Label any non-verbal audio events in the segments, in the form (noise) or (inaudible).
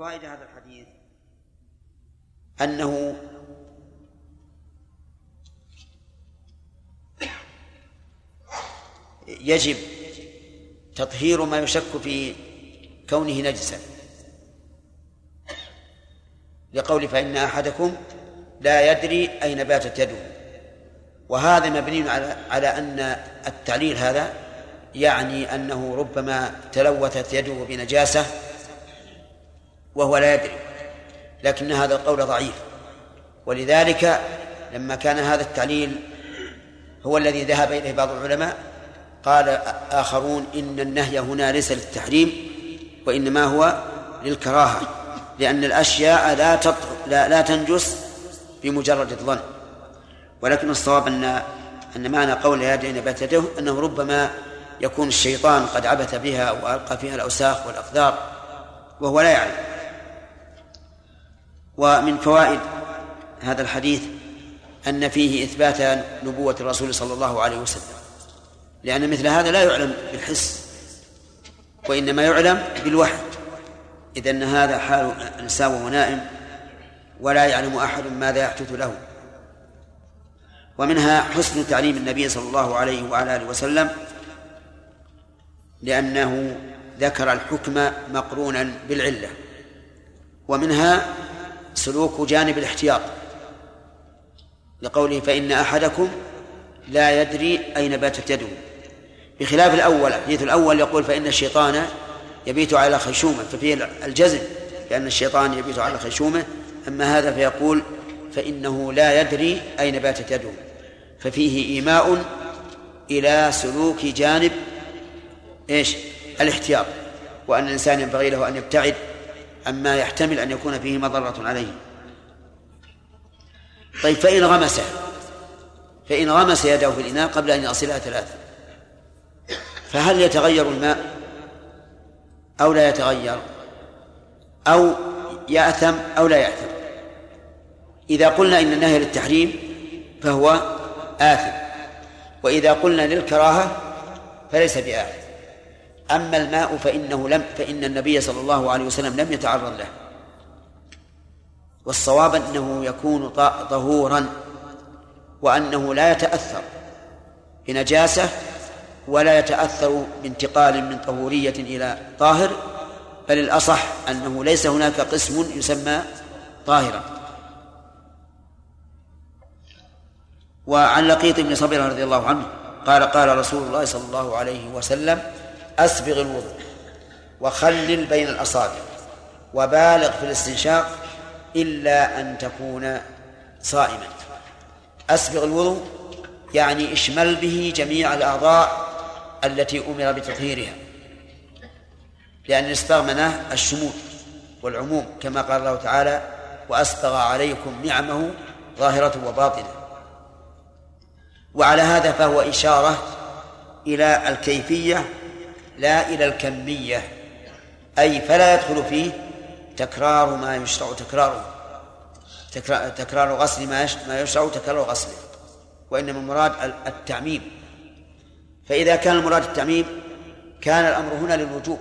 فوائد هذا الحديث؟ أنه يجب تطهير ما يشك في كونه نجسا. لقول فإن أحدكم لا يدري أين باتت يده. وهذا مبني على على أن التعليل هذا يعني أنه ربما تلوثت يده بنجاسة وهو لا يدري لكن هذا القول ضعيف. ولذلك لما كان هذا التعليل هو الذي ذهب إليه بعض العلماء قال آخرون إن النهي هنا ليس للتحريم وإنما هو للكراهة لأن الأشياء لا لا, لا تنجس بمجرد الظن. ولكن الصواب أن أن معنى قول هذه نبات يده أنه ربما يكون الشيطان قد عبث بها وألقى فيها الأوساخ والأقدار وهو لا يعلم. ومن فوائد هذا الحديث أن فيه إثبات نبوة الرسول صلى الله عليه وسلم. لأن مثل هذا لا يعلم بالحس وإنما يعلم بالوحي. إذا أن هذا حال الإنسان وهو نائم ولا يعلم أحد ماذا يحدث له. ومنها حسن تعليم النبي صلى الله عليه وعلى آله وسلم لأنه ذكر الحكم مقرونا بالعلة. ومنها سلوك جانب الاحتياط لقوله فإن أحدكم لا يدري أين باتت يده. بخلاف الأول الحديث الأول يقول فإن الشيطان يبيت على خيشومه ففيه الجزم لأن الشيطان يبيت على خيشومه أما هذا فيقول فإنه لا يدري أين باتت يده. ففيه إيماء إلى سلوك جانب إيش؟ الاحتياط. وأن الإنسان ينبغي له أن يبتعد عما يحتمل أن يكون فيه مضرة عليه. طيب فإن غمسه فإن غمس يده في الإناء قبل أن يصلها ثلاثة فهل يتغير الماء؟ أو لا يتغير؟ أو يأثم أو لا يأثم. إذا قلنا إن النهي للتحريم فهو آثم. وإذا قلنا للكراهة فليس بآثم. أما الماء فإنه لم فإن النبي صلى الله عليه وسلم لم يتعرض له. والصواب أنه يكون طهورا وأنه لا يتأثر بنجاسة ولا يتأثر بانتقال من طهورية إلى طاهر بل الأصح أنه ليس هناك قسم يسمى طاهرا. وعن لقيط بن صبير رضي الله عنه قال قال رسول الله صلى الله عليه وسلم أسبغ الوضوء وخلل بين الأصابع وبالغ في الاستنشاق إلا أن تكون صائما. أسبغ الوضوء يعني اشمل به جميع الأعضاء التي أمر بتطهيرها لأن الإسباغ مناه الشمول والعموم كما قال الله تعالى وأسبغ عليكم نعمه ظاهرة وباطنة وعلى هذا فهو إشارة إلى الكيفية لا إلى الكمية. أي فلا يدخل فيه تكرار ما يشرع تكراره. تكرار غسل ما يشرع تكرار غسله. وإنما المراد التعميم. فإذا كان المراد التعميم كان الأمر هنا للوجوب.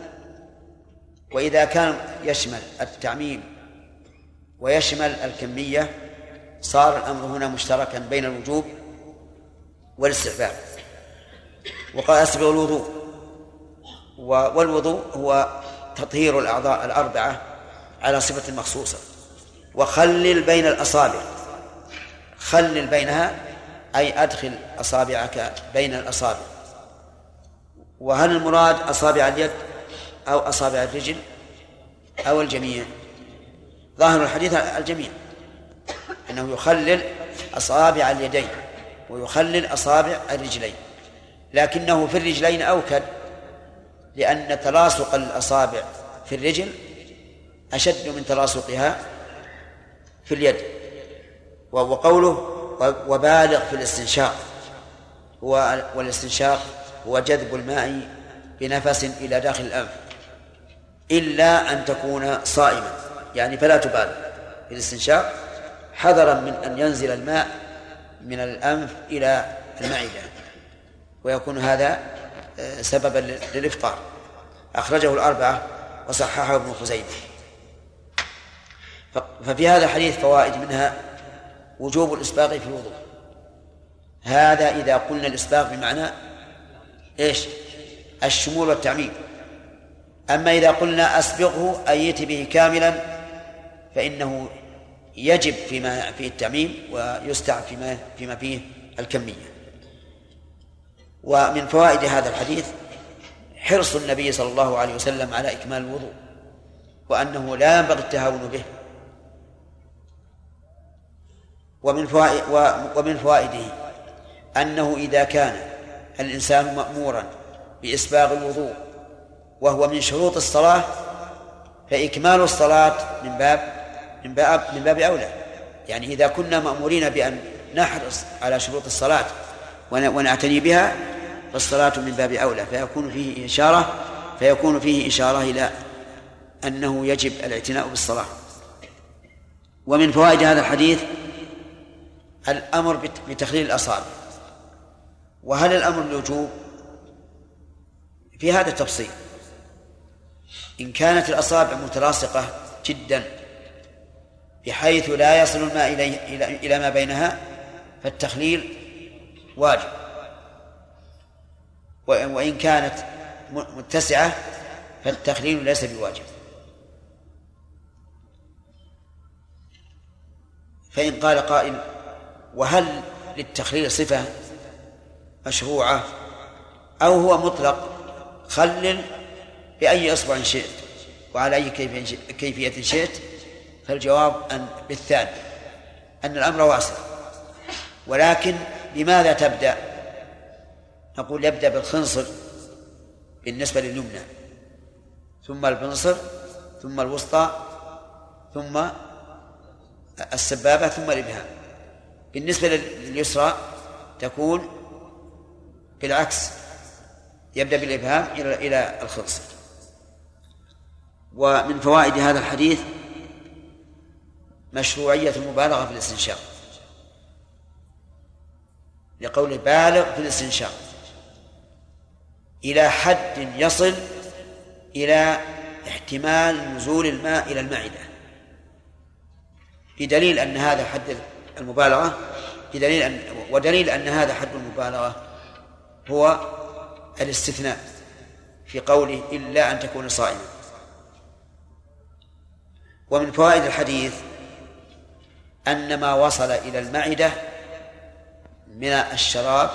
وإذا كان يشمل التعميم ويشمل الكمية صار الأمر هنا مشتركا بين الوجوب والاستحباب. وقال أسبغ الوضوء. والوضوء هو تطهير الأعضاء الأربعة على صفة مخصوصة. وخلل بين الأصابع. خلل بينها أي أدخل أصابعك بين الأصابع. وهل المراد أصابع اليد أو أصابع الرجل أو الجميع؟ ظاهر الحديث الجميع. أنه يخلل أصابع اليدين ويخلل أصابع الرجلين. لكنه في الرجلين أوكد. لأن تلاصق الأصابع في الرجل أشد من تلاصقها في اليد. وقوله وبالغ في الاستنشاق. والاستنشاق هو جذب الماء بنفس إلى داخل الأنف. إلا أن تكون صائما. يعني فلا تبالغ. في الاستنشاق حذرا من أن ينزل الماء من الأنف إلى المعدة. ويكون هذا سببا للإفطار. أخرجه الأربعة وصححه ابن خزيمة. ففي هذا الحديث فوائد منها وجوب الإسباغ في الوضوء. هذا إذا قلنا الإسباغ بمعنى إيش؟ الشمول والتعميم. أما إذا قلنا أسبغه أيت به كاملا فإنه يجب فيما فيه التعميم ويستعب فيما فيما فيه الكمية. ومن فوائد هذا الحديث حرص النبي صلى الله عليه وسلم على إكمال الوضوء وأنه لا ينبغي التهاون به. ومن فوائد ومن فوائده أنه إذا كان الإنسان مأمورا بإسباغ الوضوء وهو من شروط الصلاة فإكمال الصلاة من باب من باب من باب أولى. يعني إذا كنا مأمورين بأن نحرص على شروط الصلاة ونعتني بها فالصلاة من باب أولى فيكون فيه إشارة فيكون فيه إشارة إلى أنه يجب الاعتناء بالصلاة. ومن فوائد هذا الحديث الأمر بتخليل الأصابع. وهل الأمر للوجوب في هذا التفصيل. إن كانت الأصابع متلاصقة جدا بحيث لا يصل الماء إليه إلى ما بينها فالتخليل واجب. وإن كانت متسعة فالتخليل ليس بواجب. فإن قال قائل وهل للتخليل صفة مشروعة أو هو مطلق؟ خلل بأي إصبع شئت وعلى أي كيفية شئت. فالجواب أن بالثاني أن الأمر واسع. ولكن بماذا تبدأ؟ نقول يبدأ بالخنصر بالنسبة لليمنى. ثم البنصر ثم الوسطى ثم السبابة ثم الإبهام. بالنسبة لليسرى تكون بالعكس يبدأ بالإبهام إلى إلى الخنصر. ومن فوائد هذا الحديث مشروعية المبالغة في الاستنشاق. لقوله بالغ في الاستنشاق. إلى حد يصل إلى احتمال نزول الماء إلى المعدة. بدليل أن هذا حد المبالغة بدليل أن ودليل أن هذا حد المبالغة هو الاستثناء في قوله إلا أن تكون صائما. ومن فوائد الحديث أن ما وصل إلى المعدة من الشراب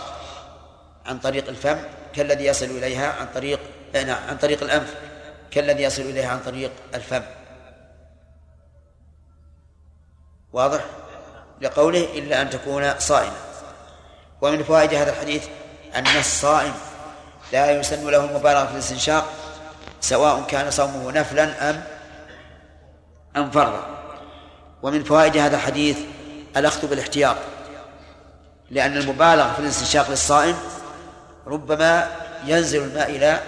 عن طريق الفم كالذي يصل إليها عن طريق نعم عن طريق الأنف كالذي يصل إليها عن طريق الفم. واضح؟ لقوله إلا أن تكون صائما. ومن فوائد هذا الحديث أن الصائم لا يسن له المبالغة في الاستنشاق سواء كان صومه نفلا أم أم فرضا. ومن فوائد هذا الحديث الأخذ بالاحتياط. لأن المبالغة في الاستنشاق للصائم ربما ينزل الماء إلى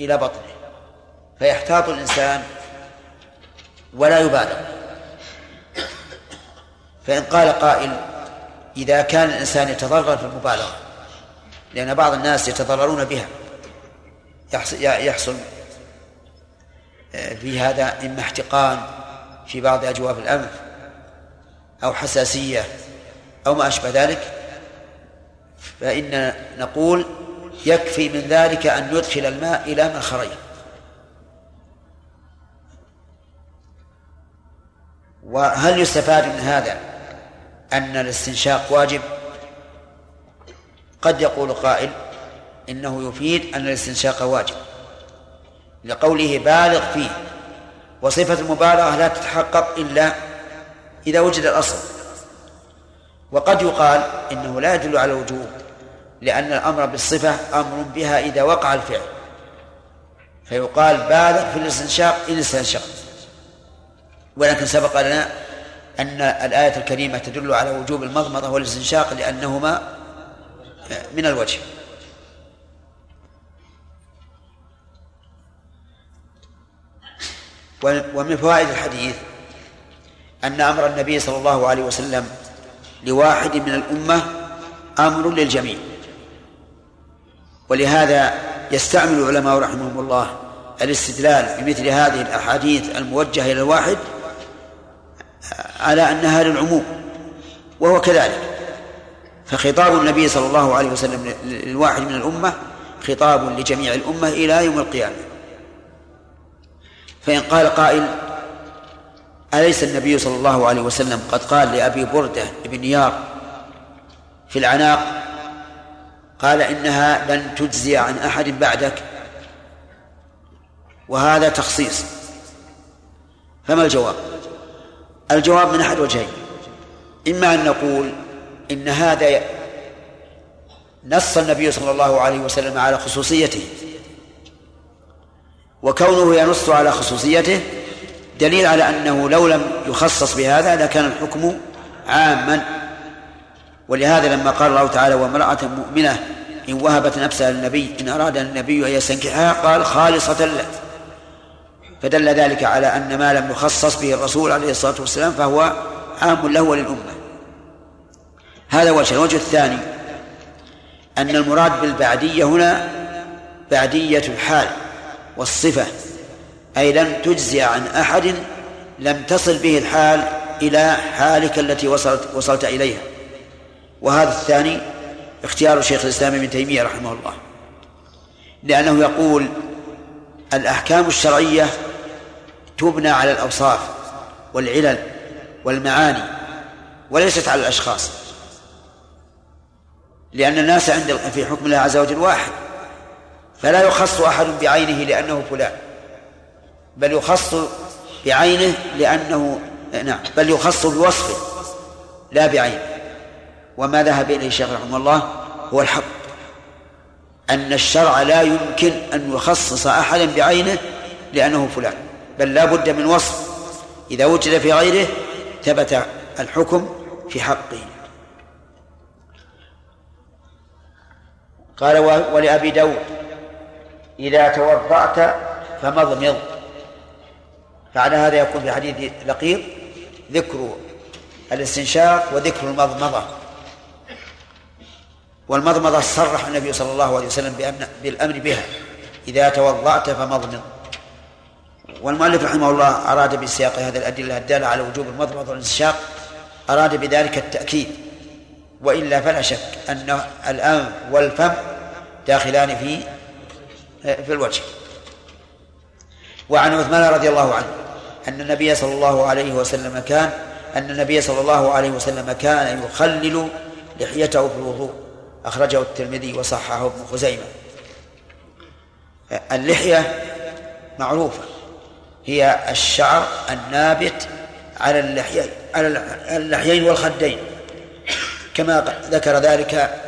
إلى بطنه فيحتاط الإنسان ولا يبالغ. فإن قال قائل إذا كان الإنسان يتضرر في المبالغة لأن بعض الناس يتضررون بها يحصل في هذا إما احتقان في بعض أجواف الأنف أو حساسية أو ما أشبه ذلك؟ فإن نقول يكفي من ذلك أن يدخل الماء إلى منخريه وهل يستفاد من هذا أن الاستنشاق واجب؟ قد يقول قائل إنه يفيد أن الاستنشاق واجب لقوله بالغ فيه وصفة المبالغة لا تتحقق إلا إذا وجد الأصل. وقد يقال إنه لا يدل على الوجوب لأن الأمر بالصفة أمر بها إذا وقع الفعل. فيقال بالغ في الاستنشاق إن استنشق. ولكن سبق لنا أن الآية الكريمة تدل على وجوب المضمضة والاستنشاق لأنهما من الوجه. ومن فوائد الحديث أن أمر النبي صلى الله عليه وسلم لواحد من الأمة أمر للجميع. ولهذا يستعمل العلماء رحمهم الله الاستدلال بمثل هذه الأحاديث الموجهة إلى الواحد على أنها للعموم وهو كذلك. فخطاب النبي صلى الله عليه وسلم للواحد من الأمة خطاب لجميع الأمة إلى يوم القيامة. فإن قال قائل أليس النبي صلى الله عليه وسلم قد قال لأبي بردة بن نيار في العناق قال إنها لن تجزي عن أحد بعدك؟ وهذا تخصيص. فما الجواب؟ الجواب من أحد وجهين. إما أن نقول إن هذا نص النبي صلى الله عليه وسلم على خصوصيته وكونه ينص على خصوصيته دليل على أنه لو لم يخصص بهذا لكان الحكم عاما. ولهذا لما قال الله تعالى وامرأة مؤمنة إن وهبت نفسها للنبي إن أراد النبي أن يستنكحها قال خالصة له فدل ذلك على أن ما لم يخصص به الرسول عليه الصلاة والسلام فهو عام له وللأمة. هذا وجه الوجه الثاني أن المراد بالبعدية هنا بعدية الحال والصفة. أي لم تجزي عن أحد لم تصل به الحال إلى حالك التي وصلت وصلت إليها. وهذا الثاني اختيار شيخ الإسلام ابن تيمية رحمه الله. لأنه يقول الأحكام الشرعية تبنى على الأوصاف والعلل والمعاني وليست على الأشخاص. لأن الناس عند في حكم الله عز وجل واحد. فلا يخص أحد بعينه لأنه فلان. بل يخص بعينه لأنه نعم بل يخص بوصفه لا بعينه. وما ذهب إليه الشيخ رحمه الله هو الحق أن الشرع لا يمكن أن يخصص أحدا بعينه لأنه فلان بل لا بد من وصف. إذا وجد في غيره ثبت الحكم في حقه. قال ولأبي داود إذا توضأت فمضمض. فعلى هذا يكون في حديث لقيط ذكر الاستنشاق وذكر المضمضة. والمضمضة صرح النبي صلى الله عليه وسلم بأن بالأمر بها. إذا توضأت فمضمض. والمؤلف رحمه الله أراد بسياق هذه الأدلة الدالة على وجوب المضمضة والاستنشاق أراد بذلك التأكيد. وإلا فلا شك أن الأنف والفم داخلان في في الوجه. وعن عثمان رضي الله عنه. أن النبي صلى الله عليه وسلم كان أن النبي صلى الله عليه وسلم كان يخلل لحيته في الوضوء. أخرجه الترمذي وصححه ابن خزيمة. اللحية معروفة. هي الشعر النابت على اللحيين على اللحيين والخدين. كما ذكر ذلك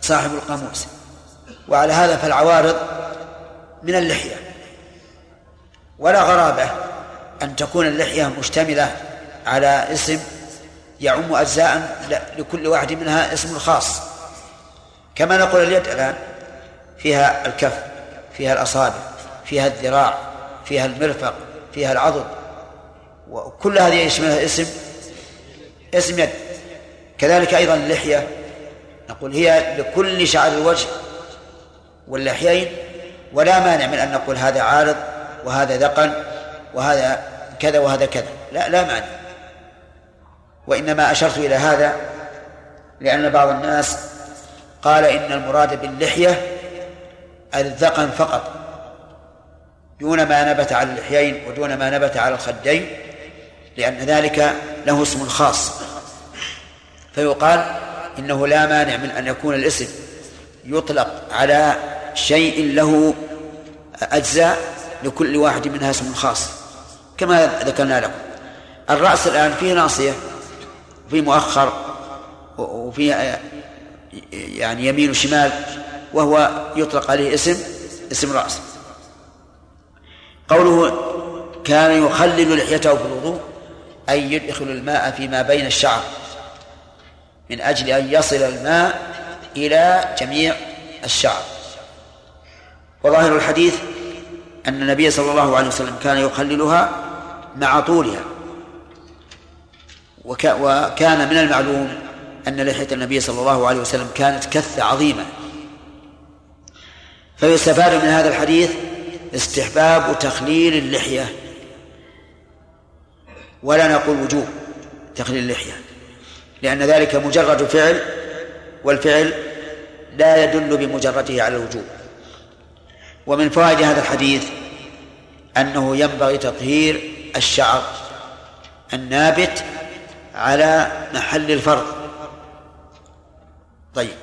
صاحب القاموس. وعلى هذا فالعوارض من اللحية. ولا غرابة أن تكون اللحية مشتملة على اسم يعم أجزاء لكل واحد منها اسم خاص. كما نقول اليد الآن فيها الكف فيها الأصابع فيها الذراع فيها المرفق فيها العضد وكل هذه يشملها اسم اسم يد. كذلك أيضا اللحية نقول هي لكل شعر الوجه واللحيين ولا مانع من أن نقول هذا عارض وهذا ذقن وهذا كذا وهذا كذا. لا لا مانع. وإنما أشرت إلى هذا لأن بعض الناس قال إن المراد باللحية الذقن فقط. دون ما نبت على اللحيين ودون ما نبت على الخدين لأن ذلك له اسم خاص. فيقال إنه لا مانع من أن يكون الاسم يطلق على شيء له أجزاء لكل واحد منها اسم خاص. كما ذكرنا لكم. الرأس الآن فيه ناصية وفيه مؤخر وفيه يعني يمين وشمال وهو يطلق عليه اسم اسم رأس. قوله كان يخلل لحيته في الوضوء أي يدخل الماء فيما بين الشعر من أجل أن يصل الماء إلى جميع الشعر. وظاهر الحديث أن النبي صلى الله عليه وسلم كان يخللها مع طولها. وكان من المعلوم أن لحية النبي صلى الله عليه وسلم كانت كثة عظيمة. فيستفاد من هذا الحديث استحباب تخليل اللحية. ولا نقول وجوب تخليل اللحية لأن ذلك مجرد فعل والفعل لا يدل بمجرده على الوجوب. ومن فوائد هذا الحديث أنه ينبغي تطهير الشعر النابت على محل الفرض. طيب.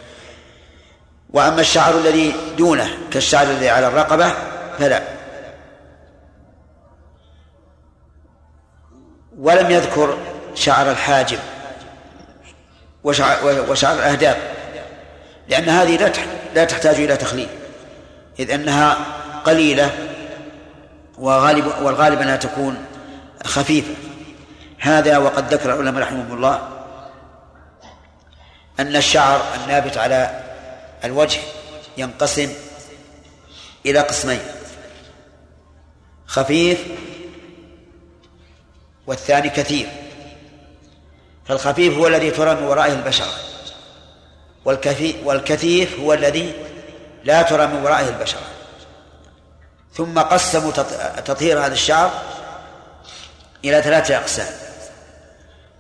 وأما الشعر الذي دونه كالشعر الذي على الرقبة فلا. ولم يذكر شعر الحاجب وشعر, وشعر الأهداب لأن هذه لا تحتاج إلى تخليل إذ أنها قليلة وغالب والغالب أنها تكون خفيفة هذا وقد ذكر العلماء رحمهم الله أن الشعر النابت على الوجه ينقسم إلى قسمين خفيف والثاني كثير. فالخفيف هو الذي ترى من ورائه البشرة والكثيف هو الذي لا ترى من ورائه البشرة ثم قسموا تطهير هذا الشعر إلى ثلاثة أقسام.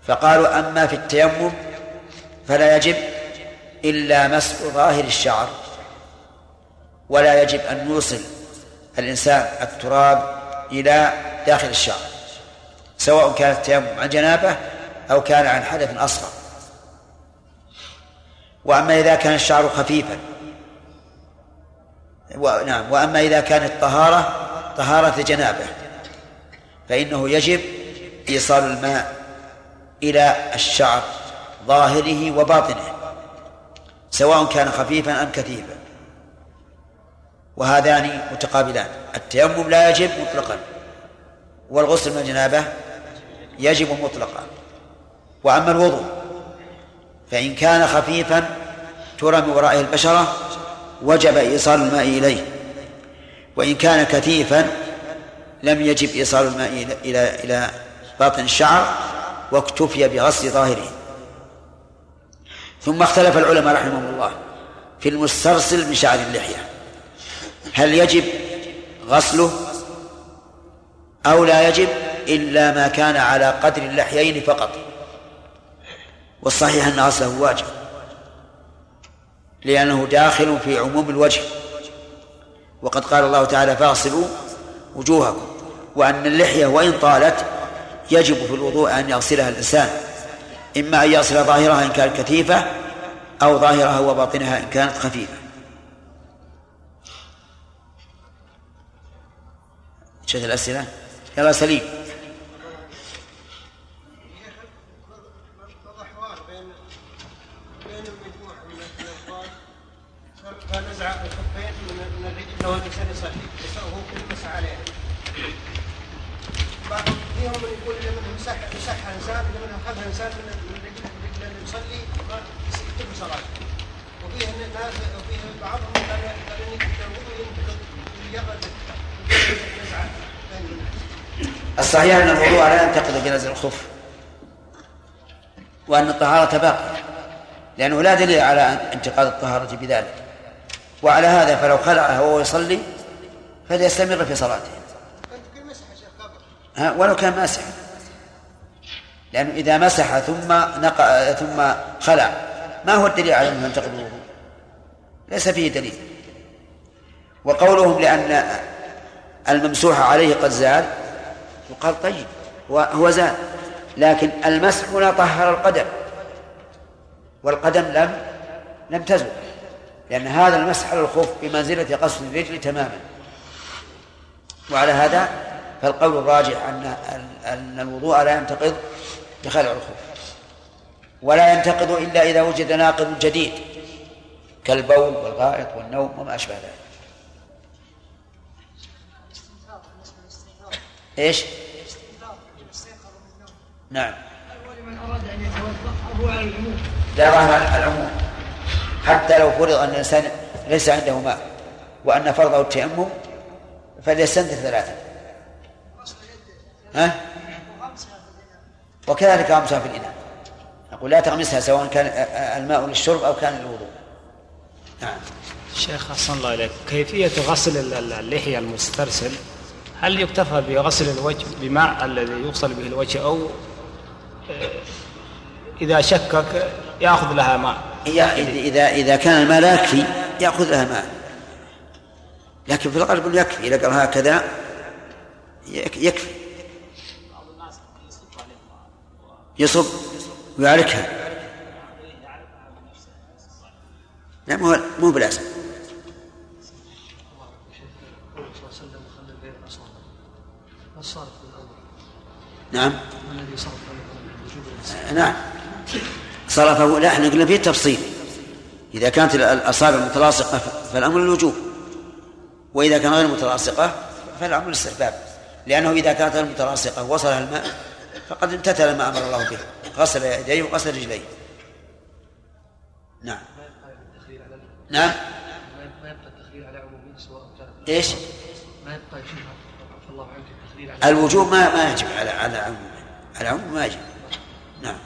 فقالوا أما في التيمم فلا يجب إلا مسح ظاهر الشعر ولا يجب أن يوصل الإنسان التراب إلى داخل الشعر سواء كان التيمم عن جنابة أو كان عن حدث أصغر. وأما إذا كان الشعر خفيفا و... نعم وأما إذا كانت طهارة طهارة جنابه فإنه يجب إيصال الماء إلى الشعر ظاهره وباطنه سواء كان خفيفا أم كثيفا. وهذان متقابلان. التيمم لا يجب مطلقا والغسل من الجنابة يجب مطلقا. وأما الوضوء فإن كان خفيفا ترى من ورائه البشرة وجب إيصال الماء إليه. وإن كان كثيفا لم يجب إيصال الماء إلى إلى باطن الشعر واكتفي بغسل ظاهره ثم اختلف العلماء رحمهم الله في المسترسل من شعر اللحية. هل يجب غسله أو لا يجب؟ إلا ما كان على قدر اللحيين فقط. والصحيح أن غسله واجب. لأنه داخل في عموم الوجه. وقد قال الله تعالى فاغسلوا وجوهكم وأن اللحية وإن طالت يجب في الوضوء أن يغسلها الإنسان. إما أن يغسل ظاهرها إن كانت كثيفة أو ظاهرها وباطنها إن كانت خفيفة. شد الأسئلة؟ يلا سليم فنزع الخفين من الرجل لو الانسان يصلي وهو كل عليه فيهم من يقول لمن مسح مسحها انسان لمن اخذها انسان من اللي يصلي يتم صلاته وفيه ناس وفيه بعضهم قال قال أن الوضوء ينتقد الصحيح أن الوضوء لا ينتقد بنزع الخف وأن الطهارة باقية لأنه لا دليل على انتقاد الطهارة بذلك. وعلى هذا فلو خلعها وهو يصلي فليستمر في صلاته. ها ولو كان ماسحا. لأنه إذا مسح ثم نقع ثم خلع. ما هو الدليل على أنه ينتقد الوضوء ليس فيه دليل. وقولهم لأن الممسوح عليه قد زال يقال طيب هو زال. لكن المسح هنا طهر القدم. والقدم لم لم تزل لأن هذا المسح على الخف بمنزلة غسل الرجل تماما. وعلى هذا فالقول الراجح أن أن الوضوء لا ينتقض. بخلع الخف ولا ينتقض إلا إذا وجد ناقض جديد كالبول والغائط والنوم وما أشبه ذلك. إيش؟ نعم. ولمن أراد أن على العموم. لا ظاهر العموم حتى لو فرض أن الإنسان ليس عنده ماء وأن فرضه التيمم فليستنثر ثلاثة. ها؟ وكذلك غمسها في الإناء. نقول لا تغمسها سواء كان الماء للشرب أو كان للوضوء. نعم. شيخ أحسن الله إليك. كيفية غسل اللحية المسترسل؟ هل يكتفى بغسل الوجه بماء الذي يغسل به الوجه أو إذا شكك يأخذ لها ماء؟ إذا إذا كان الماء لا يكفي يأخذ لها ماء. لكن في الغالب يكفي إذا قال هكذا يكفي. يصب ويعركها. لا مو مو بلازم. نعم. صرف نعم. صرفه لا إحنا قلنا فيه التفصيل إذا كانت الأصابع متلاصقة فالأمر الوجوب. وإذا كان غير متلاصقة فالأمر الاستحباب لأنه إذا كانت المتلاصقة وصلها الماء فقد امتثل ما أمر الله به. غسل يديه وغسل رجليه. نعم. نعم. ما يبقى التخليل على عمومه سواء إيش؟ ما يبقى عفى الله عنك التخليل على الوجوب ما ما يجب على على عمومه على عمومه ما يجب. نعم.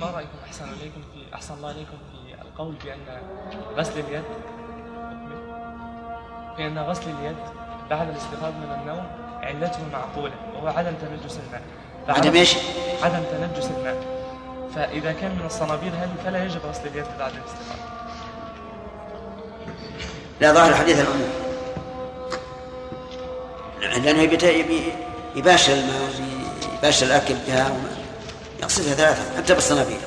ما رأيكم؟ أحسن عليكم في أحسن الله عليكم في القول بأن غسل اليد. بأن غسل اليد بعد الاستيقاظ من النوم علته معقولة وهو عدم تنجس الماء. عدم إيش؟ عدم تنجس الماء. فإذا كان من الصنابير هل فلا يجب غسل اليد بعد الاستيقاظ لا ظاهر الحديث العموم لأنه يباشر الماء يباشر الأكل بها يقصدها ثلاثة. حتى بالصنابير.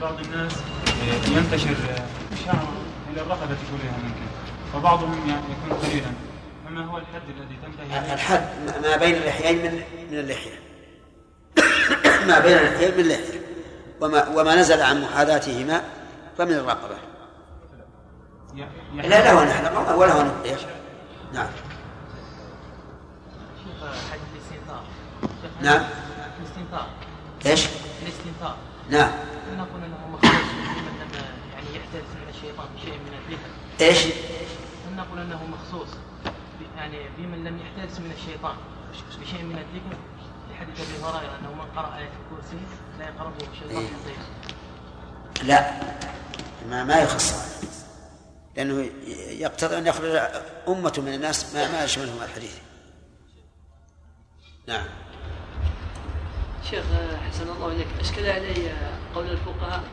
بعض الناس ينتشر شعر إلى الرقبة كلها ممكن وبعضهم يعني يكون قليلا. فما هو الحد الذي تنتهي الحد ما بين اللحيين من من اللحية. (coughs) ما بين اللحيين من اللحية وما وما نزل عن محاذاتهما فمن الرقبة. لا لا ولا نحلق ولا هو نطير نعم. نعم. الاستنثار إيش؟ الاستنثار نعم. نقول انه مخصوص لمن لم يعني يحترس من الشيطان بشيء من الذكر إيش؟ نقول أنه مخصوص يعني بمن لم يحترس من الشيطان بشيء من الذكر؟ لحديث أبي هريرة أنه من قرأ آية الكرسي لا يقربه الشيطان إيه. لا. ما ما يخص. لأنه يقتضي أن يخرج أمة من الناس ما ما يشملهم الحديث. نعم. شيخ حسن الله إليك. أشكل علي قول الفقهاء.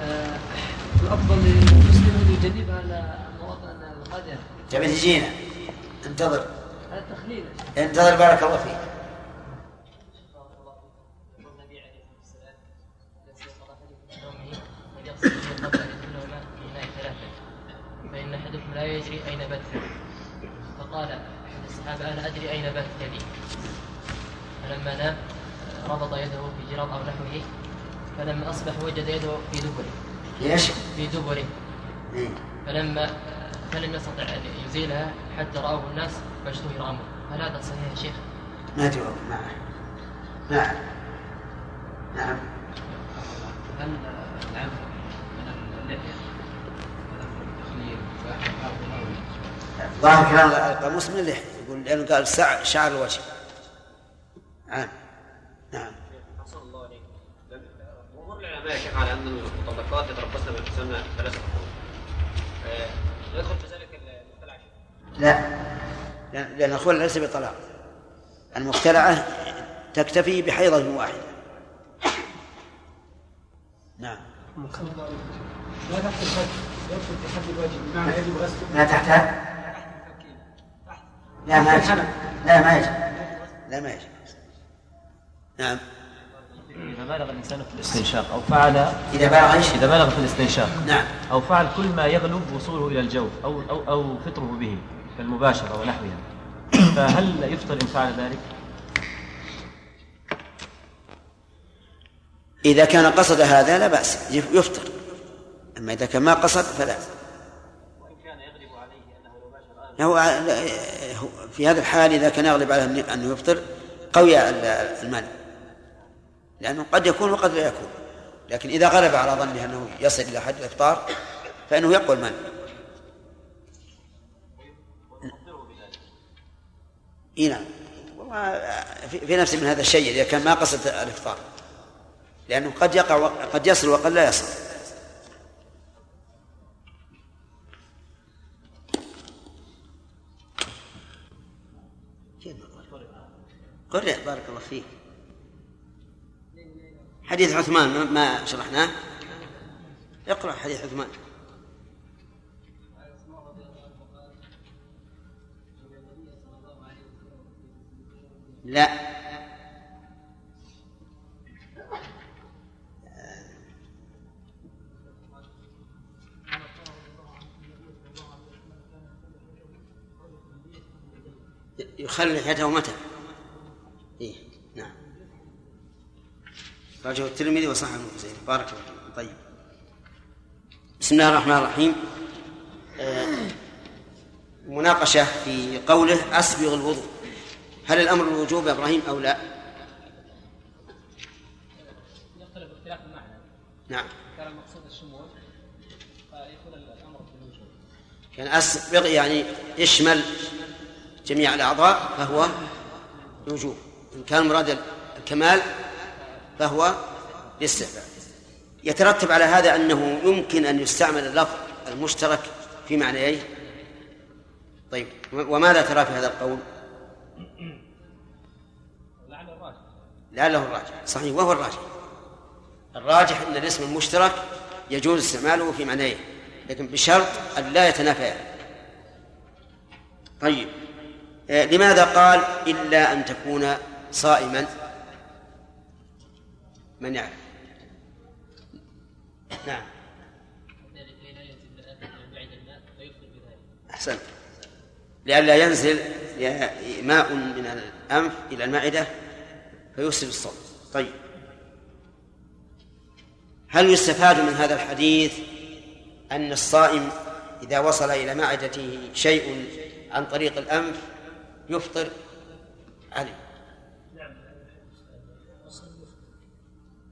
آه، الأفضل للمسلم أن يجنبها على مواطن القدر. تبي تجينا انتظر. انتظر بارك الله فيك. لا يدري أين بات فقال أحد الصحابة أنا أدري أين يدي. فلما نام ربط يده في جراب أو نحوه فلما أصبح وجد يده في دبره ليش؟ في دبره إيه. فلما فلم يستطع أن يزيلها حتى رآه الناس فاشتهر أمره هل هذا صحيح يا شيخ؟ ما جواب نعم نعم نعم هل العفو من اللحية؟ ظاهر كلام القاموس من اللحية يقول لأنه قال شعر الوجه. نعم. نعم. جمهور العلماء يا شيخ على أن المطلقات يتربصن بالحسنى ثلاثة قرون. آه، يدخل في ذلك المختلع لا. لأن الخلع ليس بطلاق. المختلعة تكتفي بحيضة واحدة. نعم. لا تحت يدخل في حد الواجب. بمعنى يجب غسله لا تحتها لا ما يجب. لا ما يجب. لا ما يجب. نعم. إذا بالغ الإنسان في الاستنشاق أو فعل إذا بالغ إيش؟ إذا بالغ في الاستنشاق نعم. أو فعل كل ما يغلب وصوله إلى الجوف أو أو أو فطره به. كالمباشرة ونحوها. فهل يفطر إن فعل ذلك؟ إذا كان قصد هذا لا بأس يفطر. أما إذا كان ما قصد فلا. هو في هذا الحال إذا كان يغلب عليه أنه يفطر قوي المال. لأنه قد يكون وقد لا يكون. لكن إذا غلب على ظنه أنه يصل إلى حد الإفطار فإنه يقوى المال. إي نعم. والله في نفس من هذا الشيء إذا كان ما قصد الإفطار. لأنه قد يقع قد يصل وقد لا يصل. قرئ بارك الله فيك. حديث عثمان ما- شرحناه؟ اقرأ حديث عثمان. لا. يخلي لحيته متى؟ إيه نعم. راجعه الترمذي وصححه ابن بارك الله فيكم طيب. بسم الله الرحمن الرحيم. آه، مناقشة في قوله أسبغ الوضوء. هل الأمر الوجوب يا إبراهيم أو لا؟ يختلف اختلاف المعنى. نعم. كان المقصود الشمول فيكون الأمر بالوجوب يعني أسبغ يعني يشمل جميع الأعضاء فهو وجوب. إن كان مراد الكمال فهو الاستحباب. يترتب على هذا أنه يمكن أن يستعمل اللفظ المشترك في معنيين؟ طيب وماذا ترى في هذا القول؟ (clears throat) الراجح. لعله الراجح. صحيح وهو الراجح. الراجح أن الاسم المشترك يجوز استعماله في معنيين لكن بشرط أن لا يتنافيان طيب. آه، لماذا قال إلا أن تكون صائما؟ من يعرف؟ نعم. لا أحسنت. لئلا ينزل ماء من الأنف إلى المعدة فيفسد الصوم طيب. هل يستفاد من هذا الحديث أن الصائم إذا وصل إلى معدته شيء عن طريق الأنف يفطر عليه؟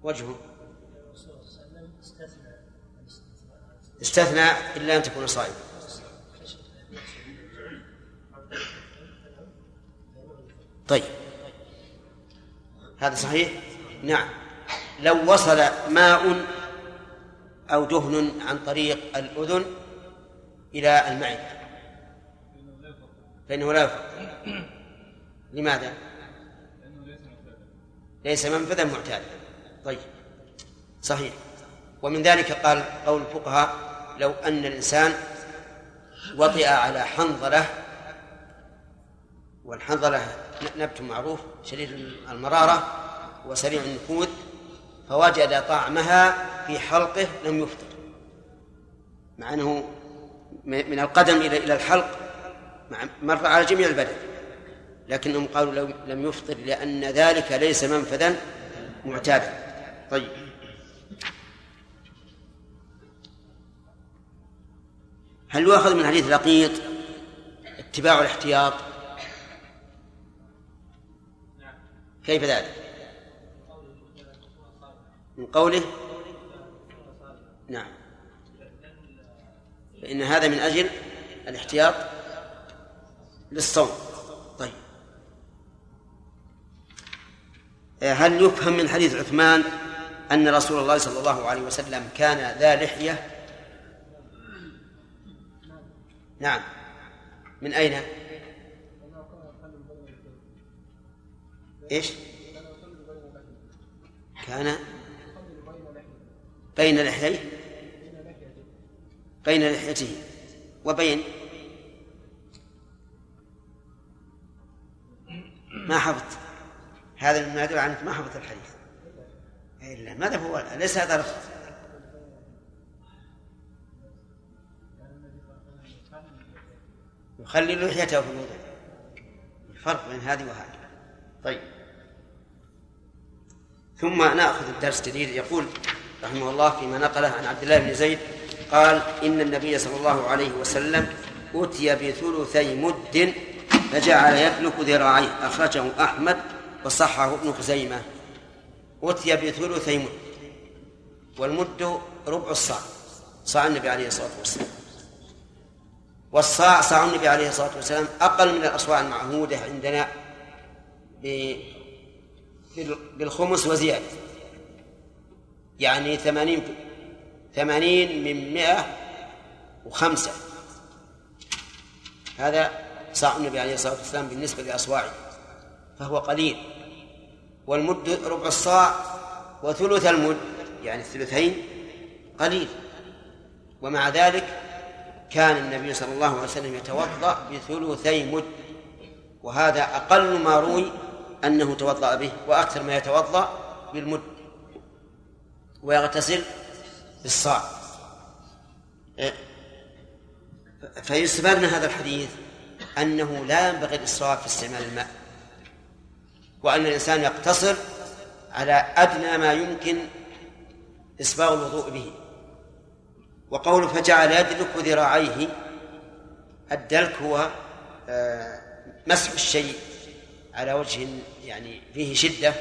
وجهه. استثنى إلا أن تكون صائما. طيب. هذا صحيح؟ نعم. لو وصل ماء أو دهن عن طريق الأذن إلى المعدة. فإنه لا يفطر لماذا؟ ليس منفذا معتادا. طيب. صحيح. ومن ذلك قال قول الفقهاء لو أن الإنسان وطئ على حنظلة والحنظلة نبت معروف شديد المرارة وسريع النفوذ فوجد طعمها في حلقه لم يفطر. مع أنه من القدم إلى إلى الحلق مر على جميع البدن لكنهم قالوا لو لم يفطر لأن ذلك ليس منفذا معتادا. طيب. هل يؤخذ من حديث لقيط اتباع الاحتياط؟ كيف ذلك؟ من قوله؟ نعم. فإن هذا من أجل الاحتياط للصوم. طيب. هل يفهم من حديث عثمان أن رسول الله صلى الله عليه وسلم كان ذا لحية؟ نعم. من أين؟ إيش؟ كان بين لحييه بين لحيته. وبين؟ ما حفظت. هذا مما يدل على أنك ما حفظت الحديث. الا ماذا هو؟ ليس هذا لفظ يخلي لحيته في الوضوء الفرق بين هذه وهذه. طيب. ثم نأخذ الدرس جديد. يقول رحمه الله فيما نقله عن عبد الله بن زيد قال إن النبي صلى الله عليه وسلم أتي بثلثي مد فجعل يدلك ذراعيه. أخرجه أحمد وصححه ابن خزيمة. أتي بثلثي مد والمد ربع الصاع صاع النبي عليه الصلاة والسلام. والصاع صاع النبي عليه الصلاة والسلام أقل من الأصواع المعهودة عندنا بالخمس وزيادة. يعني ثمانين ثمانين من مئة وخمسة. هذا صاع النبي عليه الصلاة والسلام بالنسبة لأصواعه فهو قليل. والمد ربع الصاع وثلث المد يعني الثلثين قليل. ومع ذلك كان النبي صلى الله عليه وسلم يتوضأ بثلثي مد وهذا أقل ما روي أنه توضأ به وأكثر ما يتوضأ بالمد ويغتسل بالصاع. إيه. فيستفاد من هذا الحديث أنه لا ينبغي الإسراف في استعمال الماء وأن الإنسان يقتصر على أدنى ما يمكن إسباغ الوضوء به. وقوله فجعل يدلك ذراعيه الدلك هو آه، مسح الشيء. على وجه يعني فيه شدة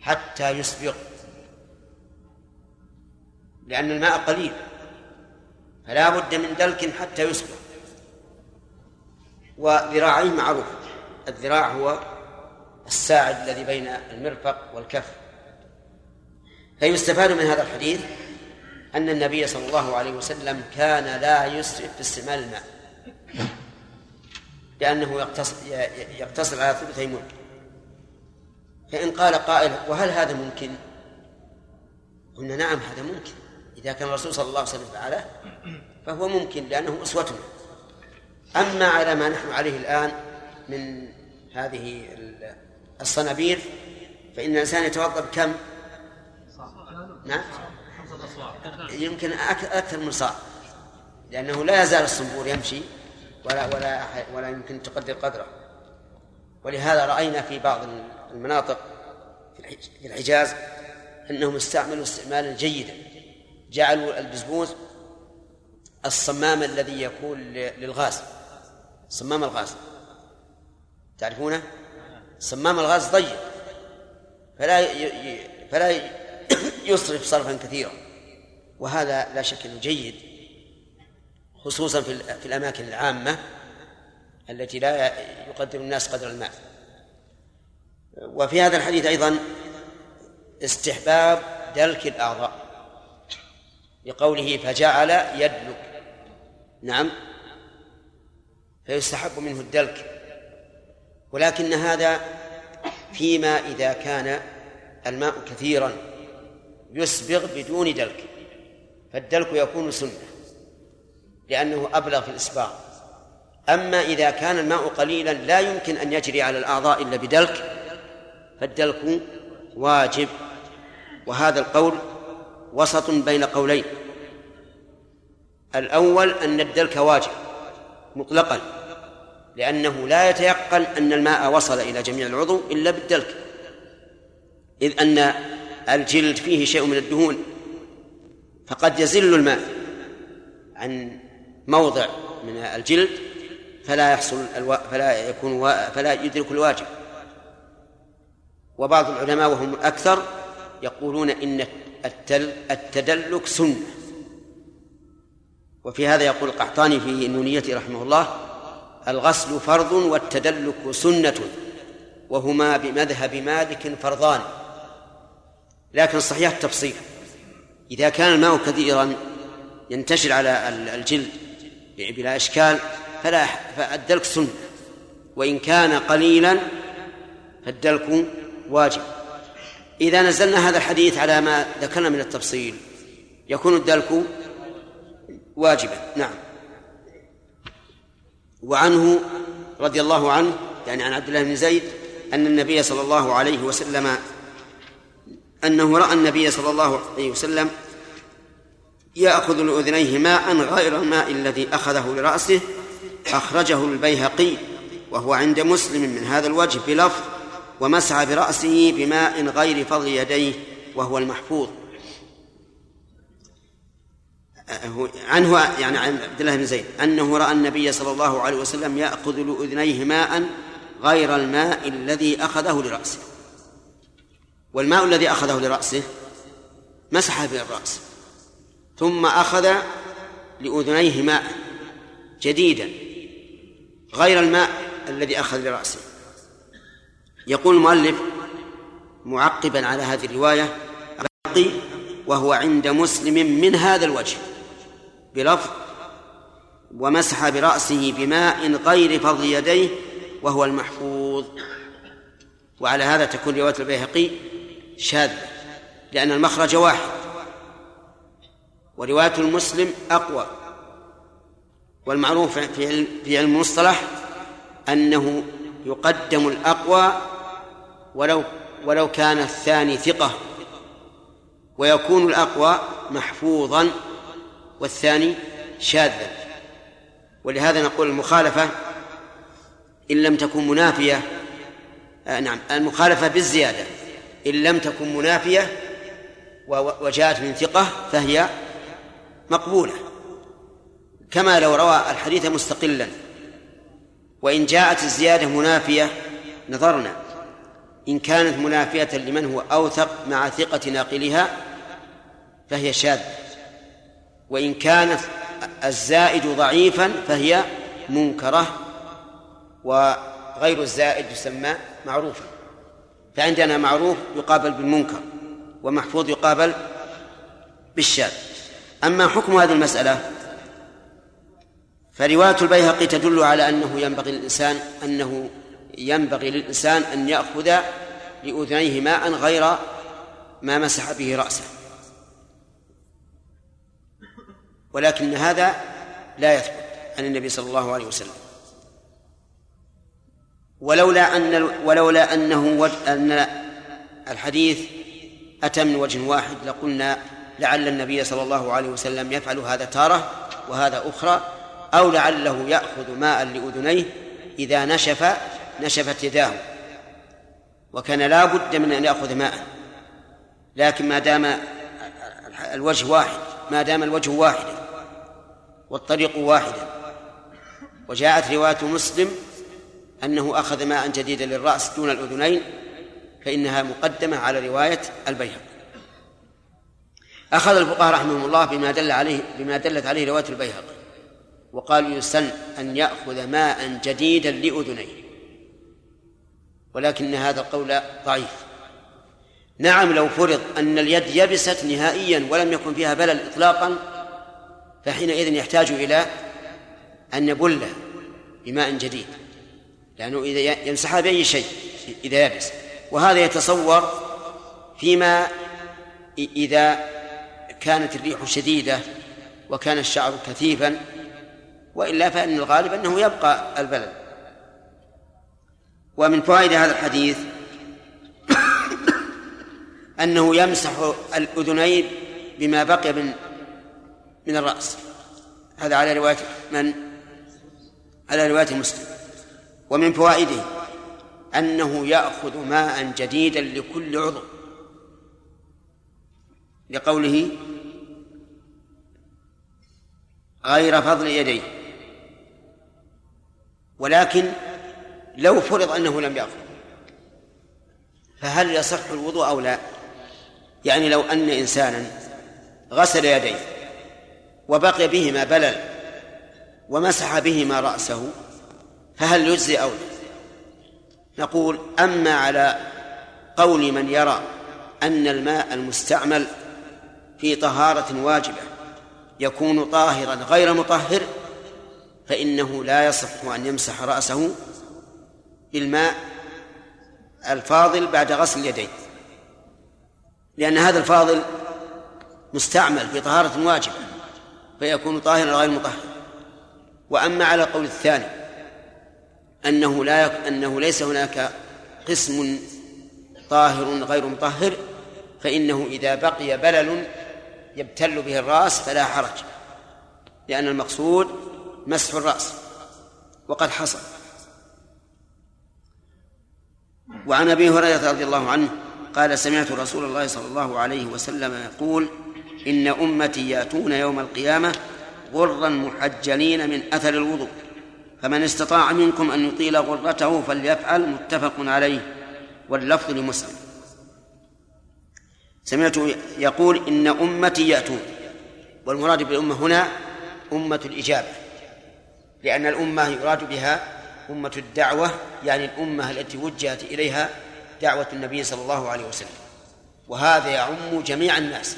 حتى يسبغ لأن الماء قليل فلا بد من دلك حتى يسبغ وذراعيه معروف الذراع هو الساعد الذي بين المرفق والكف. فيستفاد من هذا الحديث أن النبي صلى الله عليه وسلم كان لا يسرف في استعمال الماء. لأنه يقتصر, يقتصر على ثلثي ملك فإن قال قائل وهل هذا ممكن؟ قلنا نعم هذا ممكن. إذا كان الرسول صلى الله عليه وسلم فعله فهو ممكن لأنه أسوتنا أما على ما نحن عليه الآن من هذه الصنابير فإن الإنسان يتوضأ بكم؟ نعم. يمكن أكثر من صاع لأنه لا يزال الصنبور يمشي. ولا ولا ولا يمكن تقدر قدره. ولهذا رأينا في بعض المناطق في الحجاز أنهم استعملوا استعمالا جيدا. جعلوا البزبوز الصمام الذي يكون للغاز. صمام الغاز. تعرفونه؟ صمام الغاز ضيق فلا فلا (coughs) يصرف صرفا كثيرا. وهذا لا شك إنه جيد. خصوصا في في الأماكن العامة التي لا يقدر الناس قدر الماء وفي هذا الحديث أيضا استحباب دلك الأعضاء لقوله فجعل يدلك. نعم. فيستحب منه الدلك. ولكن هذا فيما إذا كان الماء كثيرا يسبغ بدون دلك. فالدلك يكون سنة. لأنه أبلغ في الإسباغ أما إذا كان الماء قليلا لا يمكن أن يجري على الأعضاء إلا بدلك فالدلك واجب. وهذا القول وسط بين قولين. الأول أن الدلك واجب مطلقا لأنه لا يتيقن أن الماء وصل إلى جميع العضو إلا بالدلك. إذ أن الجلد فيه شيء من الدهون فقد يزل الماء عن موضع من الجلد فلا يحصل ألو... فلا يكون و... فلا يدرك الواجب. وبعض العلماء وهم الأكثر يقولون إن التل... التدلك سنة. وفي هذا يقول القحطاني في نونيته رحمه الله الغسل فرض والتدلك سنة وهما بمذهب مالك فرضان. لكن صحيح التفصيل. إذا كان الماء كثيرا ينتشر على الجلد بلا إشكال فلا فالدلك سنة وإن كان قليلا فالدلك واجب. إذا نزلنا هذا الحديث على ما ذكرنا من التفصيل يكون الدلك واجبا. نعم. وعنه رضي الله عنه يعني عن عبد الله بن زيد أن النبي صلى الله عليه وسلم أنه رأى النبي صلى الله عليه وسلم يأخذ لأذنيه ماء غير الماء الذي أخذه لرأسه أخرجه البيهقي وهو عند مسلم من هذا الوجه بلفظ ومسح برأسه بماء غير فضل يديه وهو المحفوظ. عنه يعني عن عبد الله بن زيد أنه رأى النبي صلى الله عليه وسلم يأخذ لأذنيه ماء غير الماء الذي أخذه لرأسه. والماء الذي أخذه لرأسه مسح به الرأس. ثم أخذ لأذنيه ماء جديدا غير الماء الذي أخذ لرأسه. يقول المؤلف معقبا على هذه الرواية وهو عند مسلم من هذا الوجه بلفظ ومسح برأسه بماء غير فضل يديه وهو المحفوظ وعلى هذا تكون رواية البيهقي شاذة لأن المخرج واحد. ورواية المسلم أقوى. والمعروف في علم في علم المصطلح أنه يقدم الأقوى ولو ولو كان الثاني ثقة ويكون الأقوى محفوظا والثاني شاذا. ولهذا نقول المخالفة إن لم تكن منافية آه نعم المخالفة بالزيادة. إن لم تكن منافية وجاءت من ثقة فهي مقبولة. كما لو روى الحديث مستقلا. وإن جاءت الزيادة منافية نظرنا. إن كانت منافية لمن هو أوثق مع ثقة ناقلها فهي شاذة. وإن كانت الزائد ضعيفا فهي منكرة. وغير الزائد يسمى معروفا. فعندنا معروف يقابل بالمنكر ومحفوظ يقابل بالشاذ. أما حكم هذه المسألة فرواية البيهقي تدل على أنه ينبغي للإنسان أنه ينبغي للإنسان أن يأخذ لأذنيه ماء غير ما مسح به رأسه. ولكن هذا لا يثبت عن النبي صلى الله عليه وسلم. ولولا أن ولولا أنه أن الحديث أتى من وجه واحد لقلنا لعل النبي صلى الله عليه وسلم يفعل هذا تارة وهذا أخرى أو لعله يأخذ ماء لأذنيه إذا نشف نشفت يداه. وكان لا بد من أن يأخذ ماء. لكن ما دام الوجه واحد ما دام الوجه واحدا والطريق واحدا. وجاءت رواية مسلم أنه أخذ ماء جديدا للرأس دون الأذنين فإنها مقدمة على رواية البيهقي. أخذ الفقهاء رحمهم الله بما دل عليه بما دلت عليه رواية البيهقي وقالوا يسن أن يأخذ ماء جديدا لأذنيه. ولكن هذا القول ضعيف. نعم لو فرض أن اليد يبست نهائيا ولم يكن فيها بلل إطلاقا فحينئذ يحتاج إلى أن يبل بماء جديد لأنه إذا يمسحها بأي شيء إذا يبس. وهذا يتصور فيما إذا كانت الريح شديدة وكان الشعر كثيفا وإلا فإن الغالب أنه يبقى البلد. ومن فوائد هذا الحديث (coughs) أنه يمسح الأذنين بما بقي من من الرأس. هذا على رواية من؟ على رواية مسلم. ومن فوائده أنه يأخذ ماء جديدا لكل عضو. لقوله غير فضل يديه. ولكن لو فرض أنه لم يأخذ فهل يصح الوضوء أو لا؟ يعني لو أن إنسانا غسل يديه وبقي بهما بلل ومسح بهما رأسه فهل يجزي أو لا؟ نقول أما على قول من يرى أن الماء المستعمل في طهارة واجبة يكون طاهرا غير مطهر فإنه لا يصح أن يمسح رأسه بالماء الفاضل بعد غسل اليدين لأن هذا الفاضل مستعمل في طهارة واجبة فيكون طاهرا غير مطهر. وأما على القول الثاني أنه لا يك... أنه ليس هناك قسم طاهر غير مطهر فإنه إذا بقي بلل يبتل به الرأس فلا حرج لأن المقصود مسح الرأس وقد حصل. وعن أبي هريرة رضي الله عنه قال سمعت رسول الله صلى الله عليه وسلم يقول إن أمتي يأتون يوم القيامة غرا محجلين من أثر الوضوء فمن استطاع منكم أن يطيل غرته فليفعل متفق عليه واللفظ لمسلم. سمعت يقول إن أمتي يأتون والمراد بالأمة هنا أمة الإجابة لأن الأمة يراد بها أمة الدعوة يعني الأمة التي وجهت إليها دعوة النبي صلى الله عليه وسلم. وهذا يعم جميع الناس.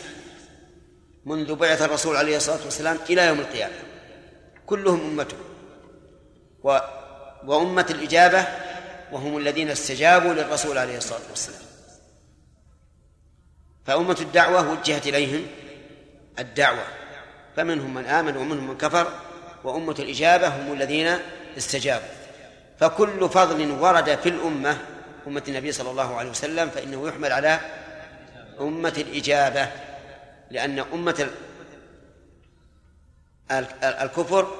منذ بعث الرسول عليه الصلاة والسلام إلى يوم القيامة. كلهم أمته و وأمة الإجابة وهم الذين استجابوا للرسول عليه الصلاة والسلام. فأمة الدعوة وجهت إليهم الدعوة فمنهم من آمن ومنهم من كفر وأمة الإجابة هم الذين استجابوا. فكل فضل ورد في الأمة أمة النبي صلى الله عليه وسلم فإنه يحمل على أمة الإجابة لأن أمة الكفر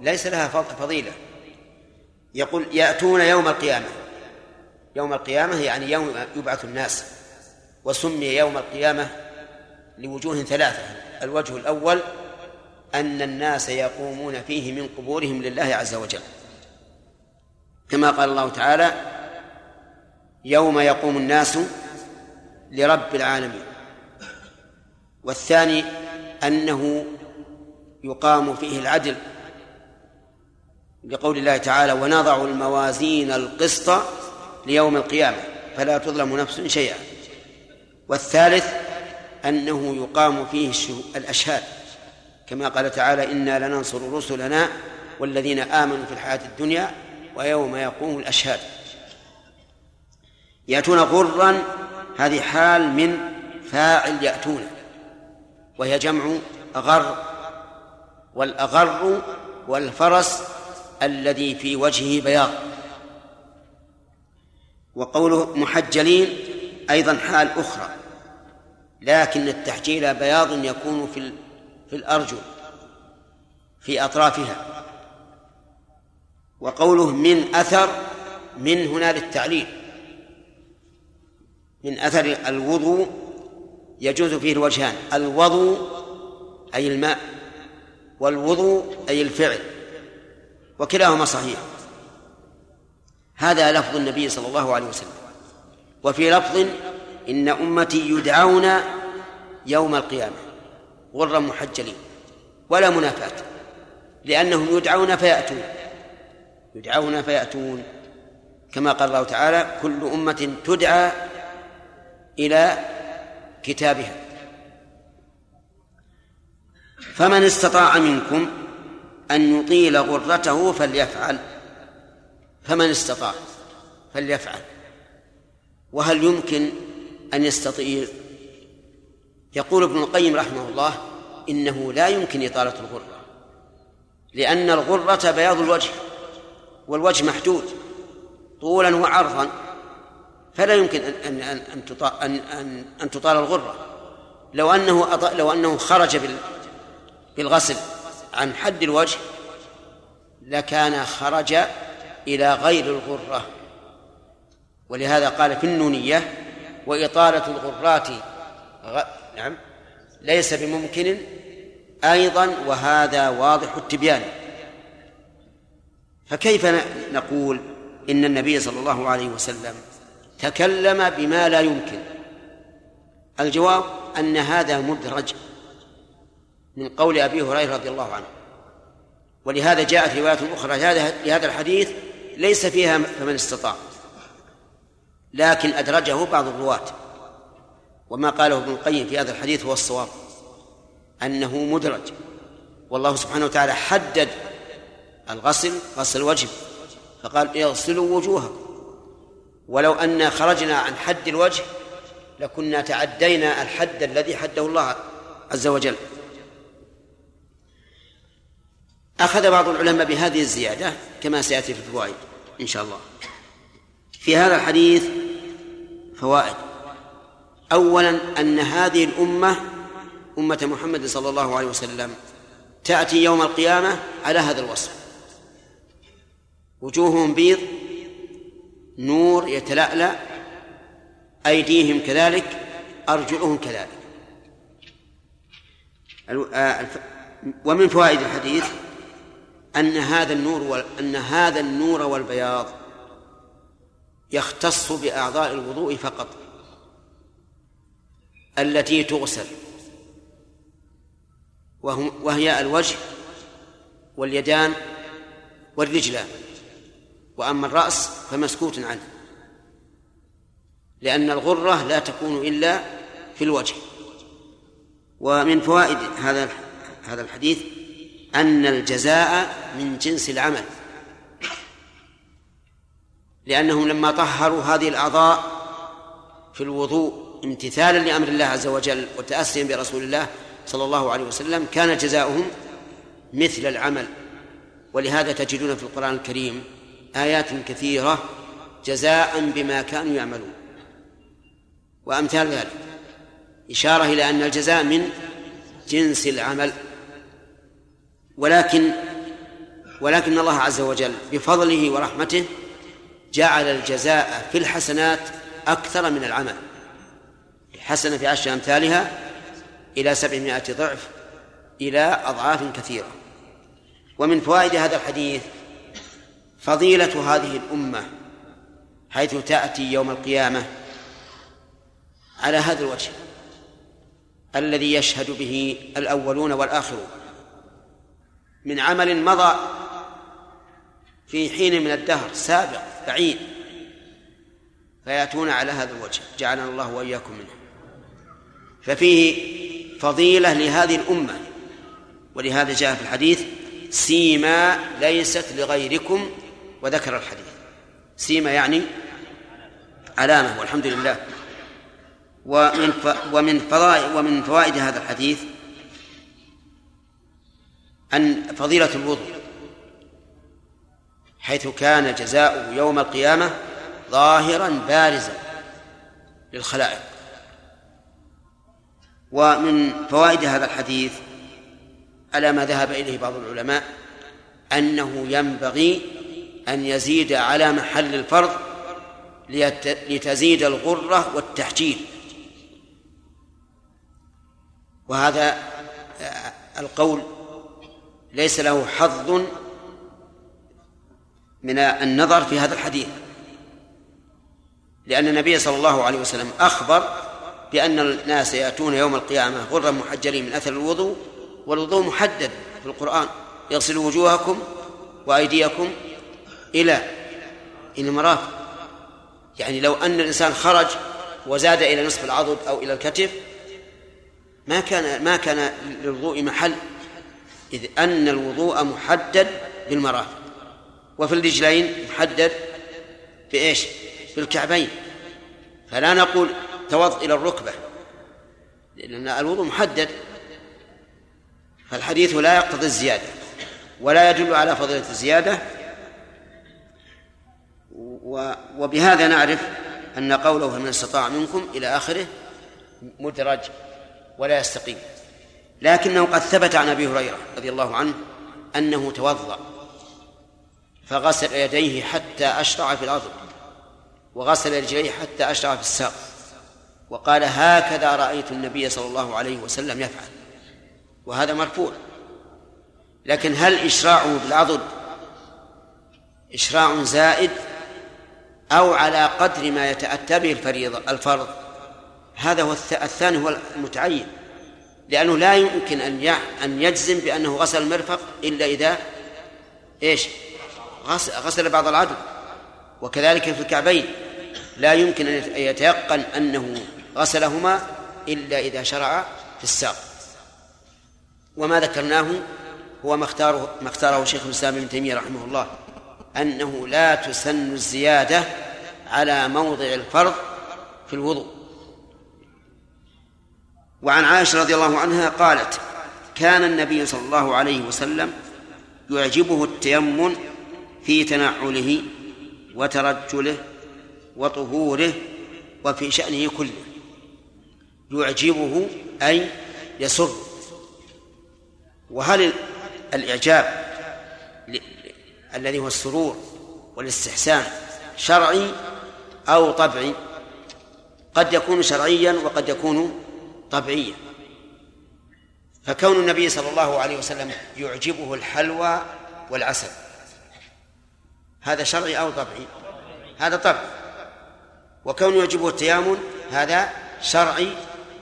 ليس لها فضيلة. يقول يأتون يوم القيامة. يوم القيامة يعني يوم يبعث الناس. وسمي يوم القيامة لوجوه ثلاثة. الوجه الأول أن الناس يقومون فيه من قبورهم لله عز وجل. كما قال الله تعالى يوم يقوم الناس لرب العالمين. والثاني أنه يقام فيه العدل لقول الله تعالى ونضع الموازين القسط ليوم القيامة. فلا تظلم نفس شيئا. والثالث أنه يقام فيه الأشهاد. كما قال تعالى إنا لننصر رسلنا والذين آمنوا في الحياة الدنيا ويوم يقوم الأشهاد. يأتون غرا هذه حال من فاعل يأتون وهي جمع أغر والأغر والفرس الذي في وجهه بياض. وقوله محجلين أيضا حال أخرى. لكن التحجيل بياض يكون في في الأرجل في أطرافها. وقوله من أثر من هنا للتعليل. من أثر الوضوء يجوز فيه الوجهان الوضوء أي الماء والوضوء أي الفعل وكلاهما صحيح. هذا لفظ النبي صلى الله عليه وسلم. وفي لفظ إن أمتي يدعون يوم القيامة غرا محجلين ولا منافاة لأنهم يدعون فيأتون يدعون فيأتون. كما قال الله تعالى كل أمة تدعى إلى كتابها. فمن استطاع منكم أن يطيل غرته فليفعل. فمن استطاع فليفعل. وهل يمكن أن يستطيع. يقول ابن القيم رحمه الله إنه لا يمكن إطالة الغرة لأن الغرة بياض الوجه والوجه محدود طولا وعرضا فلا يمكن أن أن أن أن أن, أن تطال الغرة. لو أنه لو أنه خرج بالغسل عن حد الوجه لكان خرج إلى غير الغرة. ولهذا قال في النونية وإطالة الغرات غ... نعم ليس بممكن أيضا وهذا واضح التبيان. فكيف نقول إن النبي صلى الله عليه وسلم تكلم بما لا يمكن؟ الجواب أن هذا مدرج من قول أبي هريرة رضي الله عنه. ولهذا جاءت رواية أخرى لهذا الحديث ليس فيها فمن استطاع. لكن أدرجه بعض الرواة. وما قاله ابن القيم في هذا الحديث هو الصواب. أنه مدرج. والله سبحانه وتعالى حدد الغسل غسل الوجه. فقال اغسلوا وجوهكم. ولو أن خرجنا عن حد الوجه لكنا تعدينا الحد الذي حده الله عز وجل. أخذ بعض العلماء بهذه الزيادة كما سيأتي في الفوائد إن شاء الله. في هذا الحديث فوائد. أولا أن هذه الأمة أمة محمد صلى الله عليه وسلم تأتي يوم القيامة على هذا الوصف. وجوههم بيض نور يتلألأ أيديهم كذلك أرجلهم كذلك. آه، ومن فوائد الحديث أن هذا النور أن هذا النور والبياض يختص بأعضاء الوضوء فقط التي تغسل وهي الوجه واليدان والرجلان وأما الرأس فمسكوت عنه لأن الغرة لا تكون إلا في الوجه. ومن فوائد هذا هذا الحديث أن الجزاء من جنس العمل. لأنهم لما طهروا هذه الأعضاء في الوضوء امتثالا لأمر الله عز وجل وتأسيا برسول الله صلى الله عليه وسلم كان جزاؤهم مثل العمل. ولهذا تجدون في القرآن الكريم آيات كثيرة جزاء بما كانوا يعملون. وأمثال ذلك. إشارة إلى أن الجزاء من جنس العمل. ولكن ولكن الله عز وجل بفضله ورحمته جعل الجزاء في الحسنات أكثر من العمل. حسنة في عشر أمثالها إلى سبعمائة ضعف إلى أضعاف كثيرة. ومن فوائد هذا الحديث فضيلة هذه الأمة حيث تأتي يوم القيامة على هذا الوجه الذي يشهد به الأولون والآخرون. من عمل مضى في حين من الدهر سابق بعيد فيأتون على هذا الوجه جعلنا الله وإياكم منه ففيه فضيلة لهذه الأمة ولهذا جاء في الحديث سيما ليست لغيركم وذكر الحديث. سيما يعني علامة والحمد لله. ومن ومن فضائل ومن فوائد هذا الحديث أن فضيلة الوضوء. حيث كان جزاؤه يوم القيامة ظاهرا بارزا للخلائق. ومن فوائد هذا الحديث على ما ذهب إليه بعض العلماء أنه ينبغي أن يزيد على محل الفرض لتزيد الغرة والتحجيل. وهذا القول ليس له حظ من النظر في هذا الحديث. لأن النبي صلى الله عليه وسلم أخبر بأن الناس يأتون يوم القيامة غرا محجلين من أثر الوضوء والوضوء محدد في القرآن. يغسلوا وجوهكم وأيديكم إلى إلى المرافق. يعني لو أن الإنسان خرج وزاد إلى نصف العضد أو إلى الكتف ما كان ما كان للوضوء محل إذ أن الوضوء محدد بالمرافق. وفي الرجلين محدد بإيش؟ بالكعبين. فلا نقول توض إلى الركبة لأن الوضوء محدد. فالحديث لا يقتضي الزيادة ولا يدل على فضيلة الزيادة. وبهذا نعرف أن قوله فمن استطاع منكم إلى آخره مدرج ولا يستقيم. لكنه قد ثبت عن أبي هريرة رضي الله عنه أنه توضأ. فغسل يديه حتى أشرع في الأرض وغسل رجليه حتى أشرع في الساق. وقال هكذا رأيت النبي صلى الله عليه وسلم يفعل. وهذا مرفوع. لكن هل إشراعه بالعضد إشراع زائد أو على قدر ما يتأتى به الفريضة الفرض؟ هذا هو الثاني هو المتعين. لأنه لا يمكن أن أن يجزم بأنه غسل المرفق إلا إذا إيش؟ غسل بعض العدو. وكذلك في الكعبين. لا يمكن أن يتيقن أنه غسلهما إلا إذا شرع في الساق. وما ذكرناه هو ما اختاره ما اختاره شيخ الإسلام ابن تيمية رحمه الله أنه لا تسن الزيادة على موضع الفرض في الوضوء. وعن عائشة رضي الله عنها قالت كان النبي صلى الله عليه وسلم يعجبه التيمم في تنعله وترجله وطهوره وفي شأنه كله. يعجبه أي يسر. وهل الإعجاب الذي هو السرور والاستحسان شرعي أو طبعي؟ قد يكون شرعيا وقد يكون طبيعيا فكون النبي صلى الله عليه وسلم يعجبه الحلوى والعسل هذا شرعي أو طبعي هذا طبع وكون يعجبه التيامن هذا شرعي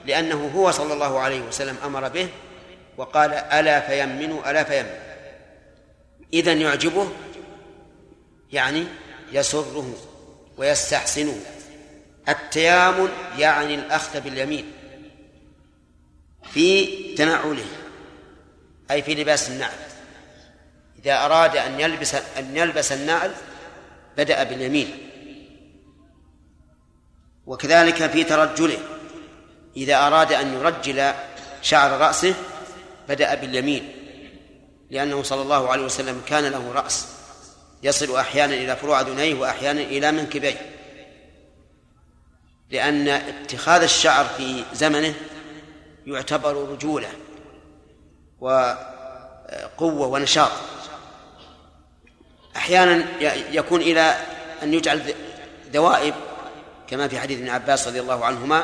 لأنه هو صلى الله عليه وسلم أمر به وقال ألا فيمنوا ألا فيمنوا. إذا يعجبه يعني يسره ويستحسنه. التيامن يعني الأخذ باليمين في تنعله أي في لباس النعل. إذا أراد أن يلبس أن يلبس النعل بدأ باليمين. وكذلك في ترجله. إذا أراد أن يرجل شعر رأسه بدأ باليمين. لأنه صلى الله عليه وسلم كان له رأس. يصل أحيانا إلى فروع أذنيه وأحيانا إلى منكبيه. لأن اتخاذ الشعر في زمنه يعتبر رجولة وقوة ونشاط. أحيانا يكون إلى أن يجعل دوائب كما في حديث ابن عباس رضي الله عنهما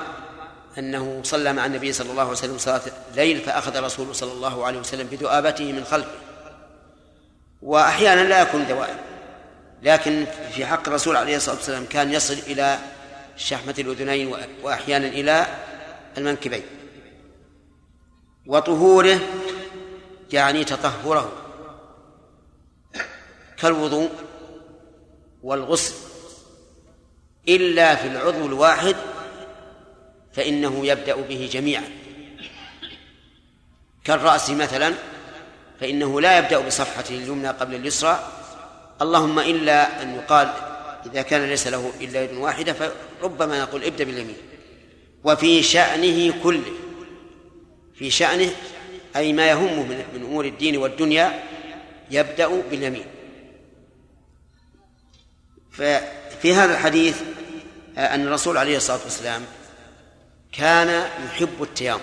أنه صلى مع النبي صلى الله عليه وسلم صلاة الليل فأخذ رسول صلى الله عليه وسلم بذؤابته من خلفه. وأحيانا لا يكون دوائب لكن في حق الرسول عليه الصلاة والسلام كان يصل إلى شحمة الأذنين وأحيانا إلى المنكبين. وطهوره يعني تطهره. كالوضوء والغسل. إلا في العضو الواحد فإنه يبدأ به جميعا. كالرأس مثلا فإنه لا يبدأ بصفحته اليمنى قبل اليسرى. اللهم إلا أن يقال إذا كان ليس له إلا يد واحدة فربما نقول ابدأ باليمين. وفي شأنه كله في شأنه أي ما يهمه من أمور الدين والدنيا يبدأ باليمين. ففي هذا الحديث أن الرسول عليه الصلاة والسلام كان يحب التيامن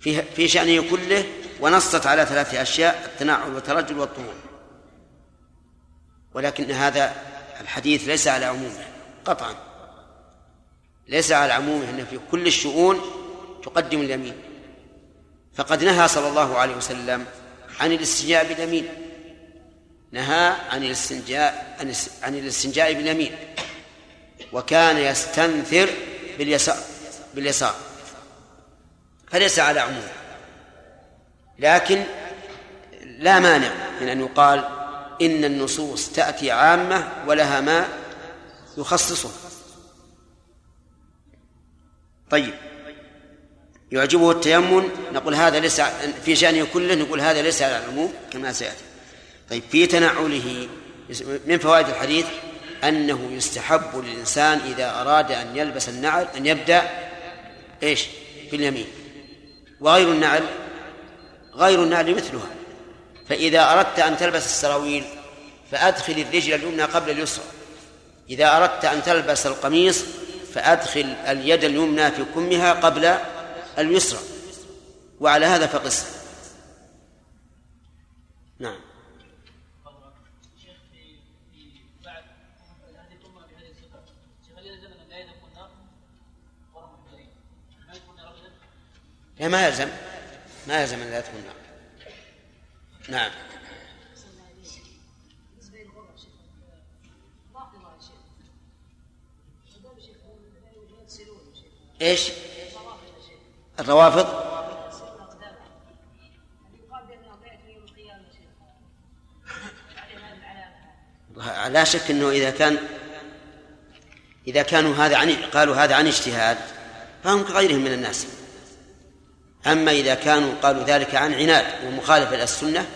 في في شأنه كله ونصت على ثلاث أشياء التنعل والترجل والطهور. ولكن هذا الحديث ليس على عمومه قطعا. ليس على عمومه أن في كل الشؤون تقدم اليمين. فقد نهى صلى الله عليه وسلم عن الاستنجاء باليمين نهى عن الاستنجاء عن الاستنجاء باليمين وكان يستنثر باليسار باليسار فليس على عموم لكن لا مانع من أن يقال إن النصوص تأتي عامة ولها ما يخصصه. طيب يعجبه التيمم نقول هذا ليس في شأنه كله نقول هذا ليس على العموم كما سيأتي. طيب في تنعله من فوائد الحديث أنه يستحب للإنسان إذا أراد أن يلبس النعل أن يبدأ إيش؟ باليمين. وغير النعل غير النعل مثلها. فإذا أردت أن تلبس السراويل فأدخل الرجل اليمنى قبل اليسرى. إذا أردت أن تلبس القميص فأدخل اليد اليمنى في كمها قبل اليسرى. وعلى هذا فقس. نعم. لا ما يلزم ما يلزم ان لا تكون نار نعم. إيش؟ الروافض؟ (laughs) لا شك إنه إذا كان إذا كانوا هذا عن قالوا هذا عن اجتهاد فهم كغيرهم من الناس. أما إذا كانوا قالوا ذلك عن عناد ومخالفة إلى السنة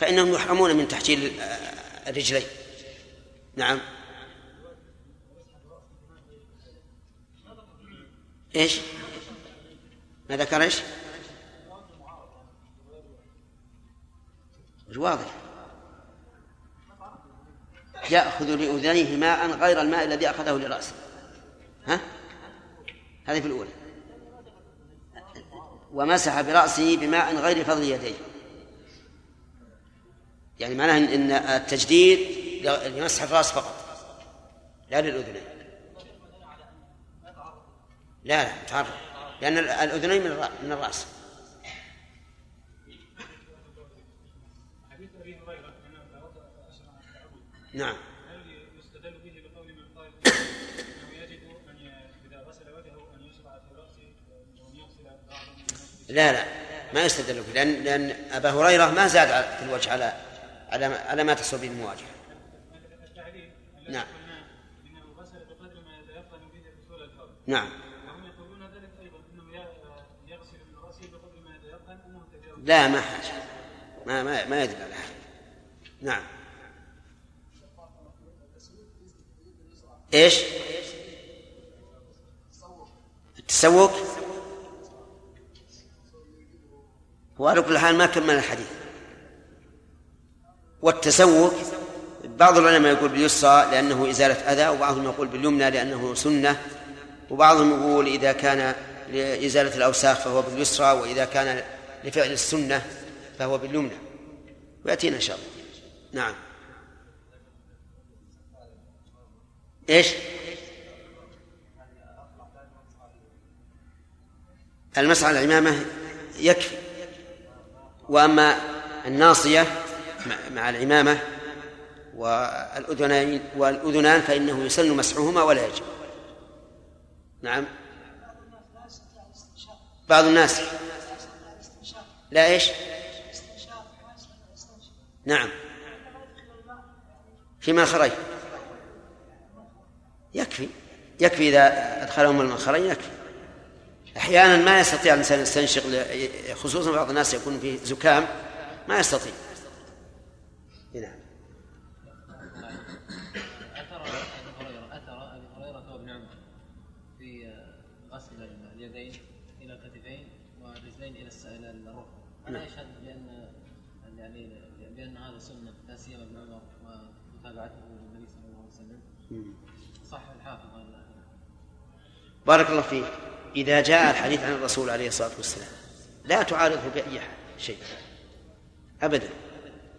فإنهم يحرمون من تحجيل الرجلين نعم إيش؟ ما ذكر إيش؟ واضح يأخذ لأذنيه ماء غير الماء الذي أخذه لرأسه ها؟ هذه في الأولى ومسح برأسه بماء غير فضل يديه. يعني معناه ان التجديد لمسح الرأس فقط. لا للأذنين. لا لا تعرف لأن الأذنين من من الرأس. نعم. لا لا ما يستدل به لأن لأن أبا هريرة ما زاد في الوجه على على على ما تصل به المواجهة. نعم. نعم. لا ما حاجة. ما ما ما يدل على هذا نعم. التسوق؟ هو على كل حال ما كمل الحديث. والتسوق بعض العلماء يقول باليسرى لأنه إزالة أذى وبعضهم يقول باليمنى لأنه سنة. وبعضهم يقول إذا كان لإزالة الأوساخ فهو باليسرى وإذا كان لفعل السنة فهو باليمنى. ويأتينا إن شاء الله. نعم. إيش؟ المسعى العمامة يكفي. وأما الناصية مع العمامة والأذنين والأذنان فإنه يسن مسحهما ولا يجب. نعم. بعض الناس لا إيش؟ نعم. في منخرين يكفي. يكفي إذا أدخلهم المنخرين يكفي. أحيانا ما يستطيع الإنسان يستنشق خصوصا بعض الناس يكون فيه زكام ما يستطيع. نعم. الا يشهد بأن يعني بأن هذا سنة لا سيما ابن عمر ومتابعته للنبي صلى الله عليه وسلم. صح الحافظ. بارك الله فيك. إذا جاء الحديث عن الرسول عليه الصلاة والسلام لا تعارضه بأي شيء أبدا.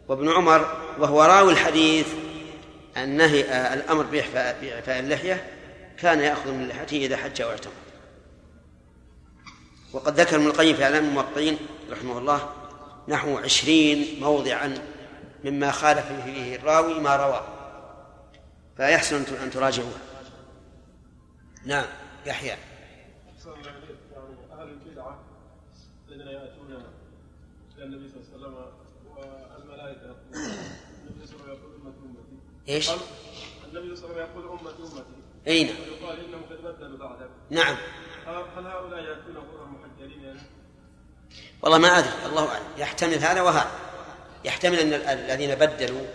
وابن عمر وهو راوي الحديث النهي الأمر بإعفاء اللحية كان يأخذ من لحيته إذا حج أو اعتمر. وقد ذكر ابن القيم في إعلام الموقعين رحمه الله نحو عشرين موضعا مما خالف فيه الراوي ما روى فيحسن أن تراجعوه. نعم يحيى. الذين يأتون إلى النبي صلى الله عليه وسلم والملائكة. النبي صلى الله عليه وسلم يقول أمتي أمتي. إيش؟ النبي صلى الله عليه وسلم يقول أمتي أمتي. أي نعم ويقال إنهم قد بدلوا بعدك. نعم. هل هؤلاء يأتون غرا محجلين يعني؟ والله ما أدري. الله أعلم يحتمل هذا وهذا. يحتمل أن الذين بدلوا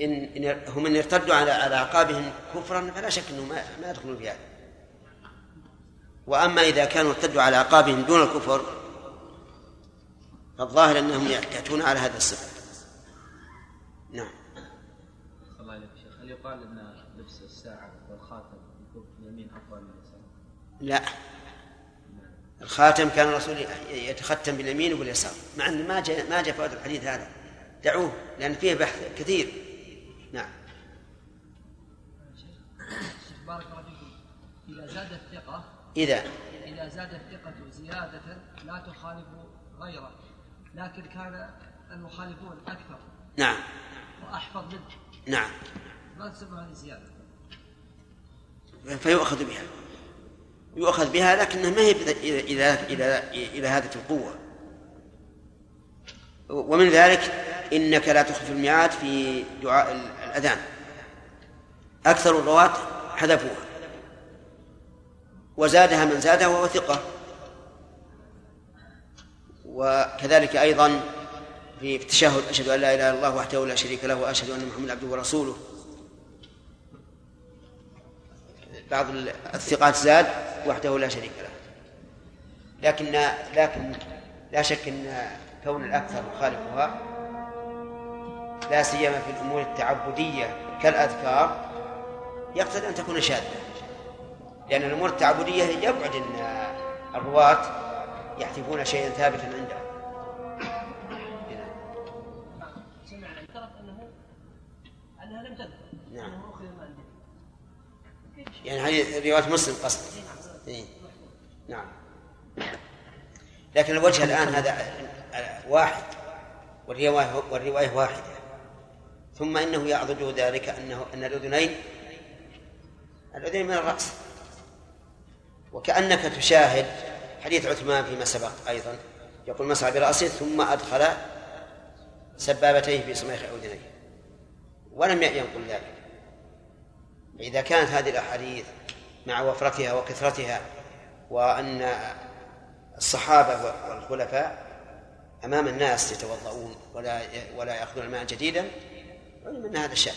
إن, إن هم إن ارتدوا على على أعقابهم كفرا فلا شك أنهم ما, ما يدخلون في هذا. وأما إذا كانوا ارتدوا على أعقابهم دون الكفر فالظاهر أنهم يأتون على هذا الصفة. نعم. الله عليك شيخ هل يقال أن لبس الساعة والخاتم يكون في اليمين أفضل من اليسار؟ لا. الخاتم كان الرسول يتختم باليمين وباليسار. مع أن ما جاء ما جاء فوائد الحديث هذا. دعوه لأن فيه بحث كثير. نعم. بارك الله فيكم. إذا زاد الثقة إذا. إذا زاد الثقة زيادة لا تخالف غيره. لكن كان المخالفون أكثر. نعم. وأحفظ منه. نعم. ما تسمى هذه زيادة فيؤخذ بها. يؤخذ بها لكنها ما هي إلى إلى إلى إلى هذه القوة. ومن ذلك إنك لا تخلف الميعاد في دعاء الأذان. أكثر الرواة حذفوها. وزادها من زادها وهو ثقة. وكذلك أيضا في التشهد أشهد أن لا إله إلا الله وحده لا شريك له وأشهد أن محمدا عبده ورسوله. بعض الثقات زاد وحده لا شريك له. لكن لكن لا شك إن كون الأكثر يخالفها لا سيما في الأمور التعبدية كالأذكار يقتضي أن تكون شاذة. لأن الأمور التعبدية يبعد إن الرواة يحذفون شيئا ثابتا عندهم نعم. يعني هذه رواية مسلم قصد. إيه. نعم. لكن الوجه الآن هذا واحد والرواية والرواية واحدة. ثم إنه يعضد ذلك أنه أن الأذنين الأذنين من الرأس. وكأنك تشاهد حديث عثمان فيما سبق أيضا. يقول مسح برأسه ثم أدخل سبابتيه في صميخ أذنيه ولم ينقل ذلك. إذا كانت هذه الأحاديث مع وفرتها وكثرتها وأن الصحابة والخلفاء أمام الناس يتوضؤون ولا ولا يأخذون الماء جديدا علم أن هذا شأن.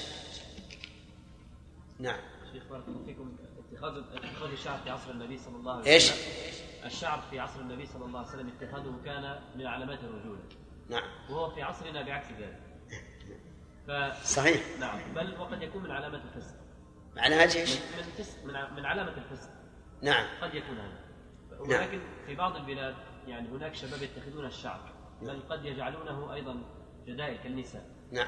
نعم. شيخ بارك الله فيكم اتخاذ اتخاذ الشعر في عصر النبي صلى الله عليه وسلم. إيش؟ الشعر في عصر النبي صلى الله عليه وسلم اتخاذه كان من علامات الرجولة نعم. وهو في عصرنا بعكس ذلك. ف... صحيح. نعم. بل وقد يكون من علامات الفسق. معناها إيش؟ من من, فسق من, ع- من علامة الفسق نعم. قد يكون هذا. نعم. ولكن في بعض البلاد يعني هناك شباب يتخذون الشعر بل قد يجعلونه أيضا جدائل كالنساء. نعم.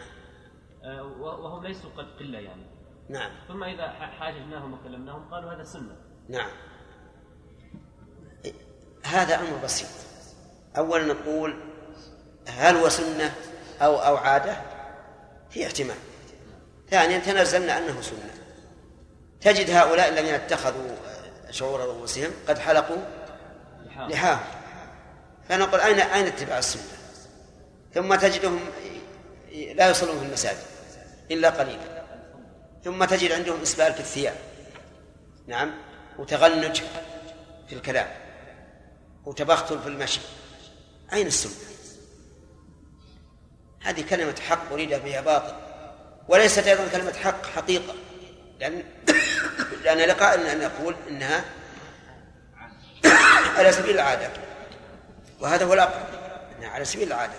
آه، وهم ليسوا قد قلة يعني. نعم. ثم إذا ح- حاججناهم وكلمناهم قالوا هذا سنة. نعم. هذا أمر بسيط. أولا نقول هل هو سنة أو أو عادة؟ في احتمال. ثانيا تنزلنا أنه سنة. تجد هؤلاء الذين اتخذوا شعور رؤوسهم قد حلقوا لحاهم فنقول أين أين اتباع السنة؟ ثم تجدهم لا يصلون في المساجد إلا قليلا. ثم تجد عندهم إسبال في الثياب. نعم. وتغنج في الكلام. وتبختر في المشي. أين السنة؟ هذه كلمة حق أريد بها باطل. وليست أيضا كلمة حق حقيقة. لأن لأن لقائل أن نقول إنها على سبيل العادة. وهذا هو الأقرب إنها على سبيل العادة.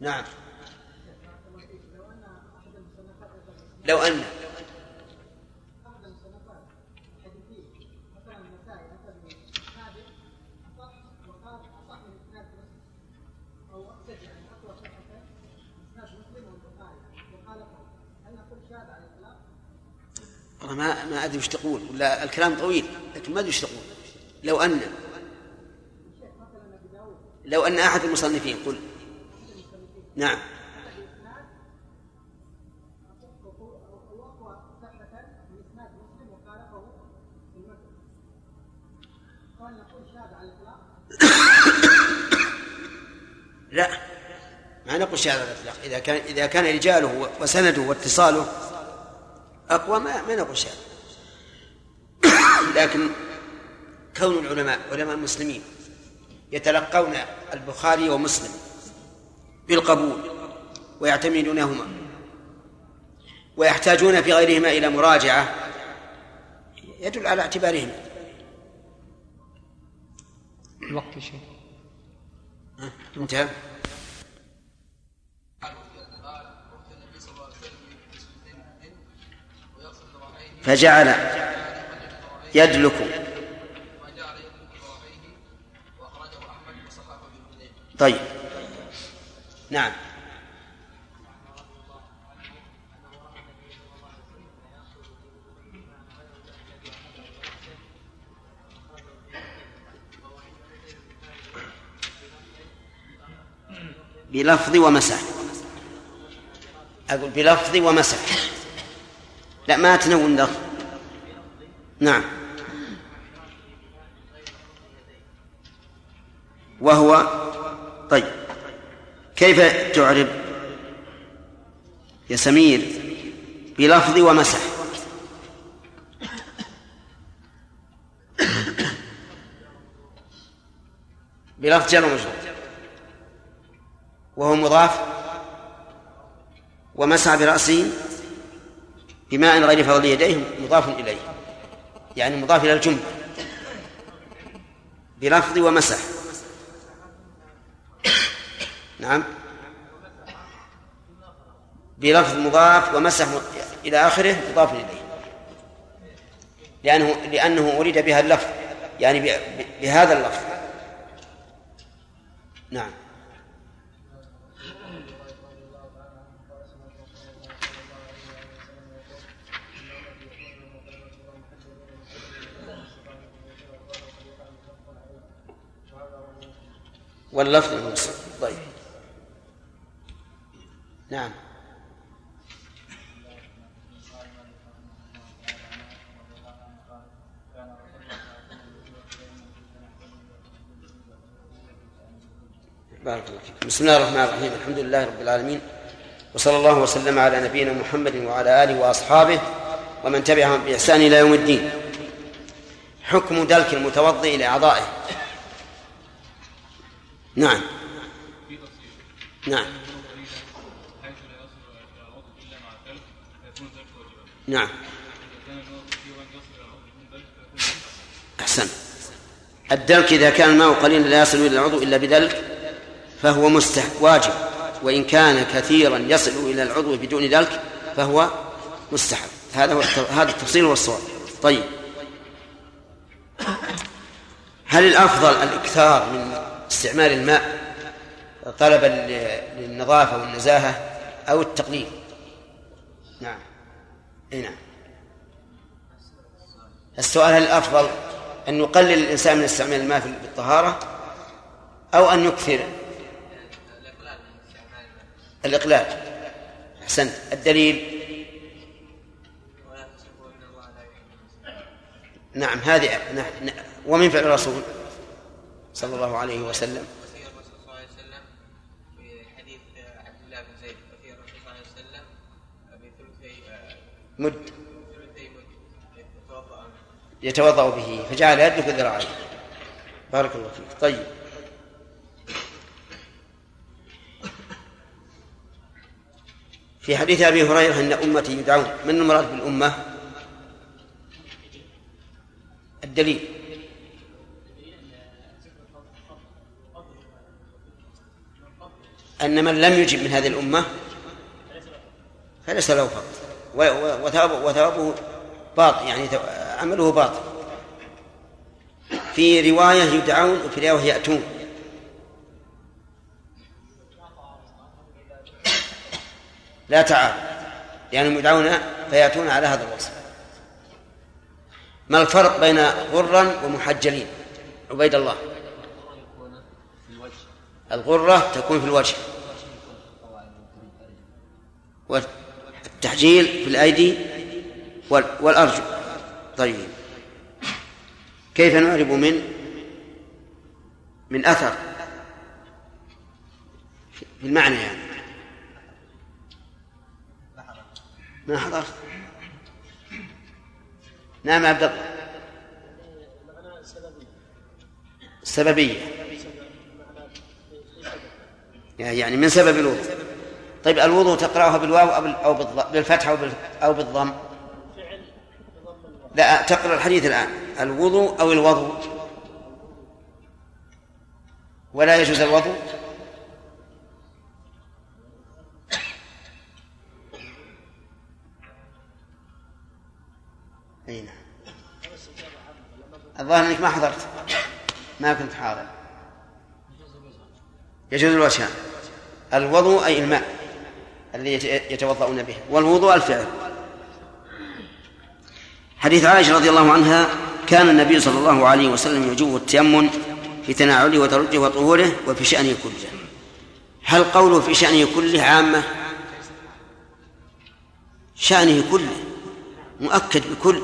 نعم. لو أن والله ما ما أدري وش تقول ولا الكلام طويل لكن ما أدري وش تقول. لو أن لو أن أحد المصنفين قل. نعم. (coughs) لا. ما نقول شهادة الإطلاق. إذا كان إذا كان رجاله وسنده واتصاله أقوى ما ما نقول شهادة لكن كون العلماء علماء المسلمين يتلقون البخاري ومسلم بالقبول ويعتمدونهما ويحتاجون في غيرهما إلى مراجعة يدل على اعتبارهم. الوقت شيء انتهى. فجعل يدلك. طيب. نعم. بلفظ ومسح. أقول بلفظ ومسح. لا ما تنون لفظ نعم. وهو طيب. كيف تعرب؟ يا سمير بلفظ ومسح. بلفظ جر ومجرور. وهو مضاف. ومسح برأسه. بماء غير فضل يديه مضاف إليه يعني مضاف إلى الجملة بلفظ ومسح. نعم. بلفظ مضاف ومسح إلى آخره مضاف إليه. لأنه لأنه أريد بها اللفظ يعني بهذا اللفظ. نعم. واللفظ المسلم طيب. نعم. بارك الله فيك. بسم الله الرحمن الرحيم. الحمد لله رب العالمين. وصلى الله وسلم على نبينا محمد وعلى آله وأصحابه ومن تبعهم بإحسان إلى يوم الدين. حكم دلك المتوضئ لأعضائه نعم نعم حيث لا يصل إلى العضو الا مع الثلج فيكون نعم. اذا كان أحسن. الدلك إذا كان الماء قليلا لا يصل إلى العضو إلا بدلك فهو مستحب واجب. وإن كان كثيرا يصل إلى العضو بدون دلك فهو مستحب. هذا هو هذا التفصيل والصواب. طيب. هل الأفضل الإكثار من استعمال الماء طلبا للنظافة والنزاهة أو التقليل. نعم. إي نعم. السؤال هل الأفضل أن يقلل الإنسان من استعمال الماء في الطهارة أو أن يكثر؟ الإقلال. أحسنت. الدليل؟ نعم هذه نعم. ومن فعل الرسول؟ صلى الله عليه وسلم. مد. يتوضأ به فجعل يدلك ذراعيه بارك الله فيك. طيب. في حديث أبي هريرة أن أمتي يدعون. من المراد بالأمة؟ الدليل. أن من لم يجب من هذه الأمة فليس له فضل. وثوابه باطل يعني عمله باطل. في رواية يدعون وفي رواية يأتون. لا تعال لأنهم يدعون فيأتون على هذا الوصف. ما الفرق بين غرا ومحجلين؟ عبيد الله. الغرة تكون في الوجه. والتحجيل في الأيدي والأرجل طيب. كيف نعرب من من أثر؟ في المعنى يعني. ما حضرت؟ نعم عبد الله. السببية. يعني من سبب الوضوء. طيب الوضوء تقرأها بالواو أو بالفتح أو بالضم؟ لا تقرأ الحديث الآن. الوضوء أو الوضوء؟ ولا يجوز الوضوء؟ أي نعم. الظاهر أنك ما حضرت. ما كنت حاضر. يجوز الوجهان الوضوء أي الماء الذي يتوضؤون به. والوضوء الفعل. حديث عائشة رضي الله عنها كان النبي صلى الله عليه وسلم يجوب التيمم في تناوله وترجه وطهوره وفي شأنه كله. هل قوله في شأنه كله عامة؟ شأنه كله. مؤكد بكل.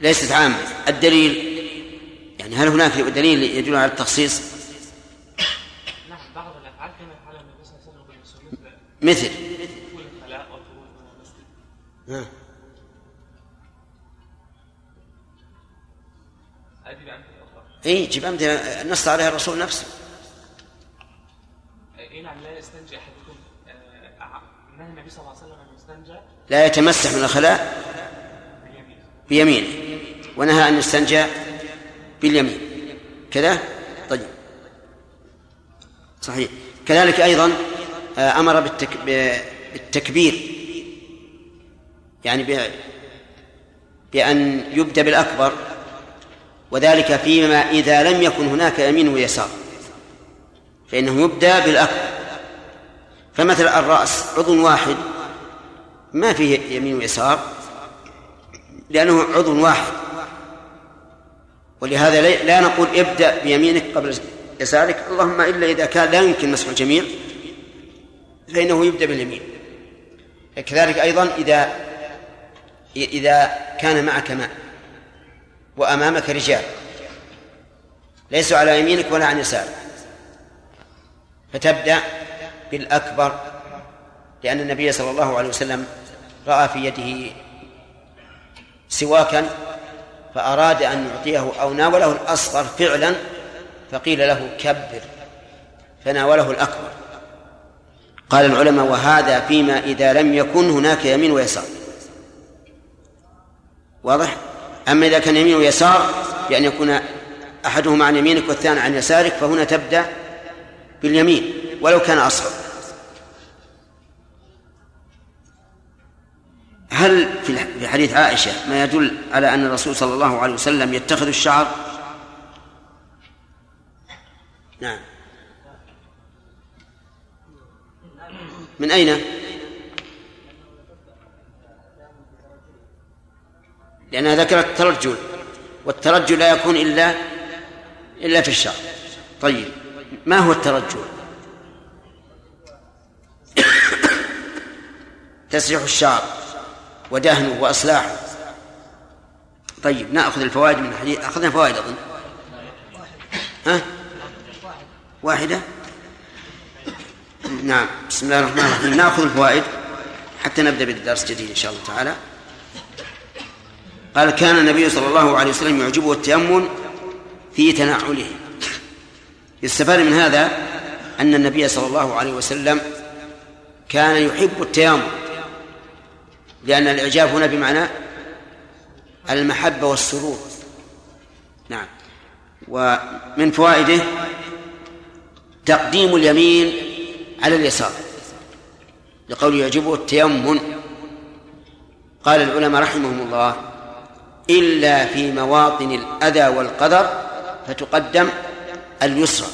ليست عامة. الدليل يعني هل هناك دليل يدل على التخصيص؟ مثل. ها. اي جيب امثله نص عليها الرسول نفسه. أي نعم لا يستنجي أحدكم نهى النبي صلى الله عليه وسلم ان يستنجى لا يتمسح من الخلاء بيمينه. ونهى أن يستنجى باليمين. كذا؟ طيب. صحيح. كذلك أيضا أمر بالتك... بالتكبير. يعني بأن يبدأ بالأكبر وذلك فيما إذا لم يكن هناك يمين ويسار. فإنه يبدأ بالأكبر. فمثل الرأس عضو واحد ما فيه يمين ويسار لأنه عضو واحد. ولهذا لا نقول ابدأ بيمينك قبل يسارك. اللهم إلا إذا كان لا يمكن مسح الجميع فإنه يبدأ باليمين. كذلك أيضا إذا إذا كان معك ماء وأمامك رجال ليسوا على يمينك ولا عن يسارك. فتبدأ بالأكبر لأن النبي صلى الله عليه وسلم رأى في يده سواكا فأراد أن يعطيه أو ناوله الأصغر فعلا فقيل له كبر فناوله الأكبر. قال العلماء وهذا فيما إذا لم يكن هناك يمين ويسار. واضح؟ أما إذا كان يمين ويسار بأن يكون أحدهما عن يمينك والثاني عن يسارك فهنا تبدأ باليمين ولو كان أصغر. هل في حديث عائشة ما يدل على أن الرسول صلى الله عليه وسلم يتخذ الشعر نعم من أين؟ لأنها ذكرت الترجل والترجل لا يكون إلا إلا في الشعر طيب ما هو الترجل؟ (coughs) تسريح الشعر ودهنه وإصلاحه طيب نأخذ الفوائد من الحديث. أخذنا فوائد أظن. ها؟ واحدة؟ نعم بسم الله الرحمن الرحيم. نأخذ الفوائد حتى نبدأ بالدرس الجديد إن شاء الله تعالى. قال كان النبي صلى الله عليه وسلم يعجبه التيمم في تنعله. يستفاد من هذا أن النبي صلى الله عليه وسلم كان يحب التيمم. لأن الإعجاب هنا بمعنى المحبة والسرور. نعم. ومن فوائده تقديم اليمين على اليسار. لقول يعجبه التيمم. قال العلماء رحمهم الله إلا في مواطن الأذى والقدر فتقدم اليسرى.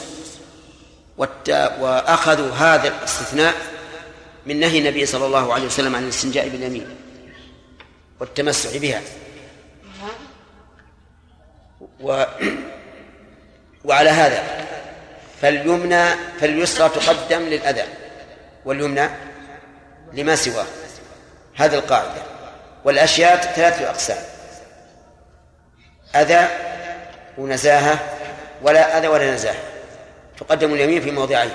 وأخذوا هذا الاستثناء من نهي النبي صلى الله عليه وسلم عن الاستنجاء باليمين والتمسح بها. و وعلى هذا فاليمنى فاليسرى تقدم للأذى واليمنى لما سواه. هذه القاعدة. والأشياء ثلاثة أقسام. أذى ونزاهة ولا أذى ولا نزاهة. تقدم اليمين في موضعين.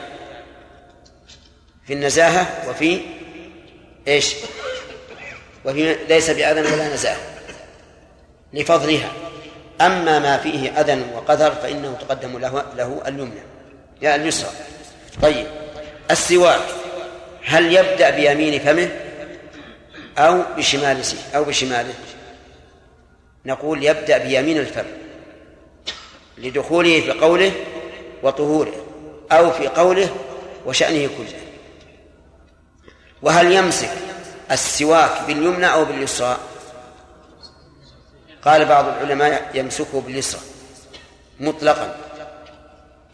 في النزاهة وفي إيش؟ وفي ليس بأذى ولا نزاهة. لفضلها. أما ما فيه أذى وقدر فإنه تقدم له له اليمنى. يا اليسرى. طيب. السواك هل يبدأ بيمين فمه أو بشمال أو بشماله؟ نقول يبدأ بيمين الفم. لدخوله في قوله وطهوره أو في قوله وشأنه كله. وهل يمسك السواك باليمنى أو باليسرى؟ قال بعض العلماء يمسكه باليسرى مطلقا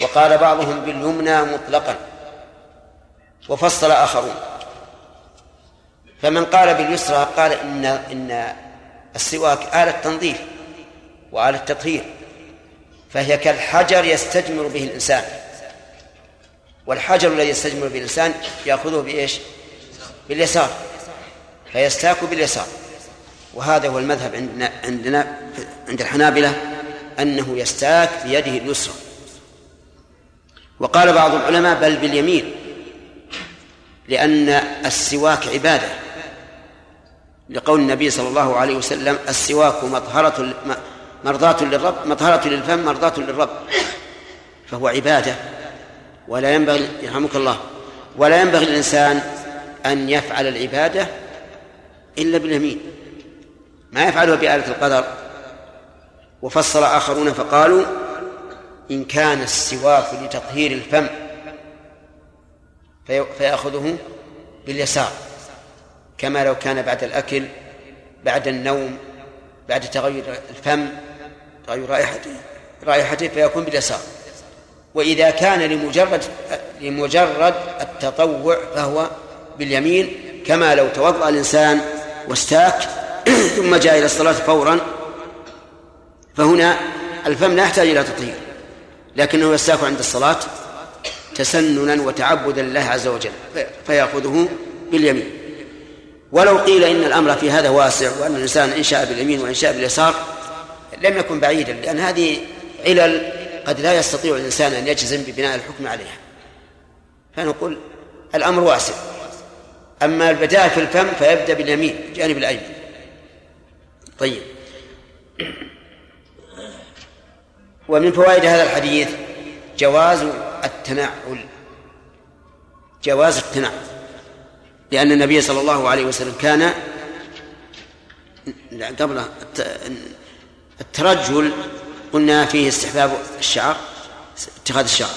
وقال بعضهم باليمنى مطلقا وفصل آخرون. فمن قال باليسرى قال إن إن السواك آلة تنظيف وآلة تطهير فهي كالحجر يستجمر به الإنسان. والحجر الذي يستجمر به الإنسان يأخذه بإيش؟ باليسار فيستاك باليسار. وهذا هو المذهب عندنا عندنا عند الحنابلة أنه يستاك بيده اليسرى. وقال بعض العلماء بل باليمين لأن السواك عبادة. لقول النبي صلى الله عليه وسلم السواك مطهرة مرضاة للرب مطهرة للفم مرضاة للرب. فهو عبادة. ولا ينبغي يرحمك الله ولا ينبغي للإنسان أن يفعل العبادة إلا باليمين. ما يفعلها بآلة القدر. وفصل آخرون فقالوا إن كان السواك لتطهير الفم فيأخذه باليسار. كما لو كان بعد الأكل بعد النوم بعد تغير الفم تغير رائحته رائحته فيكون باليسار. وإذا كان لمجرد لمجرد التطوع فهو باليمين كما لو توضأ الإنسان واستاك (clears throat) ثم جاء إلى الصلاة فورا فهنا الفم لا يحتاج إلى تطهير لكنه يستاك عند الصلاة تسننا وتعبدا لله عز وجل فيأخذه باليمين. ولو قيل إن الأمر في هذا واسع وأن الإنسان إن شاء باليمين وإن شاء باليسار لم يكن بعيدا لأن هذه علل قد لا يستطيع الإنسان أن يجزم ببناء الحكم عليها. فنقول الأمر واسع. أما البداء في الفم فيبدأ باليمين جانب الأيمن. طيب. ومن فوائد هذا الحديث جواز التنعل. جواز التنعل. لأن النبي صلى الله عليه وسلم كان قبل الترجل قلنا فيه استحباب الشعر اتخاذ الشعر.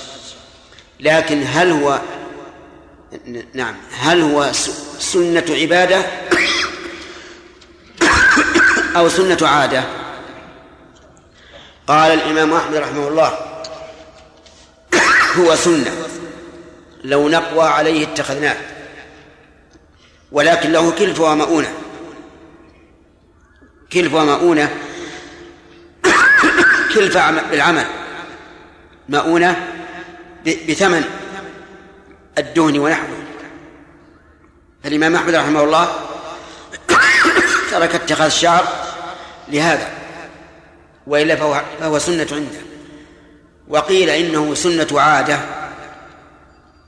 لكن هل هو نعم. هل هو سنة عبادة أو سنة عادة؟ قال الإمام أحمد رحمه الله هو سنة. لو نقوى عليه اتخذناه ولكن له كلف ومؤونة. كلف ومؤونة كلف بالعمل. مؤونة بثمن. الدهن ونحوه. الإمام أحمد رحمه الله ترك اتخاذ الشعر لهذا وإلا فهو, فهو سنة عنده. وقيل إنه سنة عادة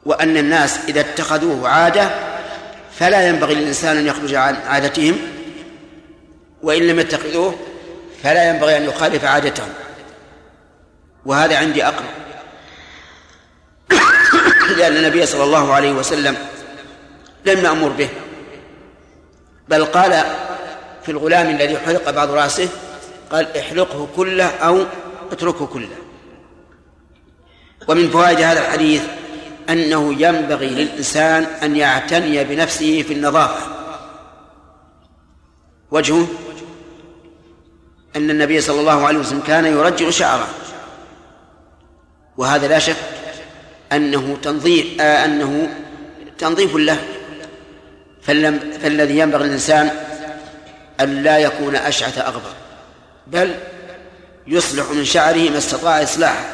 وأن الناس إذا اتخذوه عادة فلا ينبغي للإنسان أن يخرج عن عادتهم وإن لم يتخذوه فلا ينبغي أن يخالف عادتهم. وهذا عندي أقرب لأن النبي صلى الله عليه وسلم لم يأمر به. بل قال في الغلام الذي حلق بعض رأسه قال احلقه كله أو اتركه كله. ومن فوائد هذا الحديث أنه ينبغي للإنسان أن يعتني بنفسه في النظافة. وجهه أن النبي صلى الله عليه وسلم كان يرجل شعره. وهذا لا شك أنه تنظيف آه أنه تنظيف له. فالذي ينبغي للإنسان أن لا يكون أشعث أغبر بل يصلح من شعره ما استطاع إصلاحه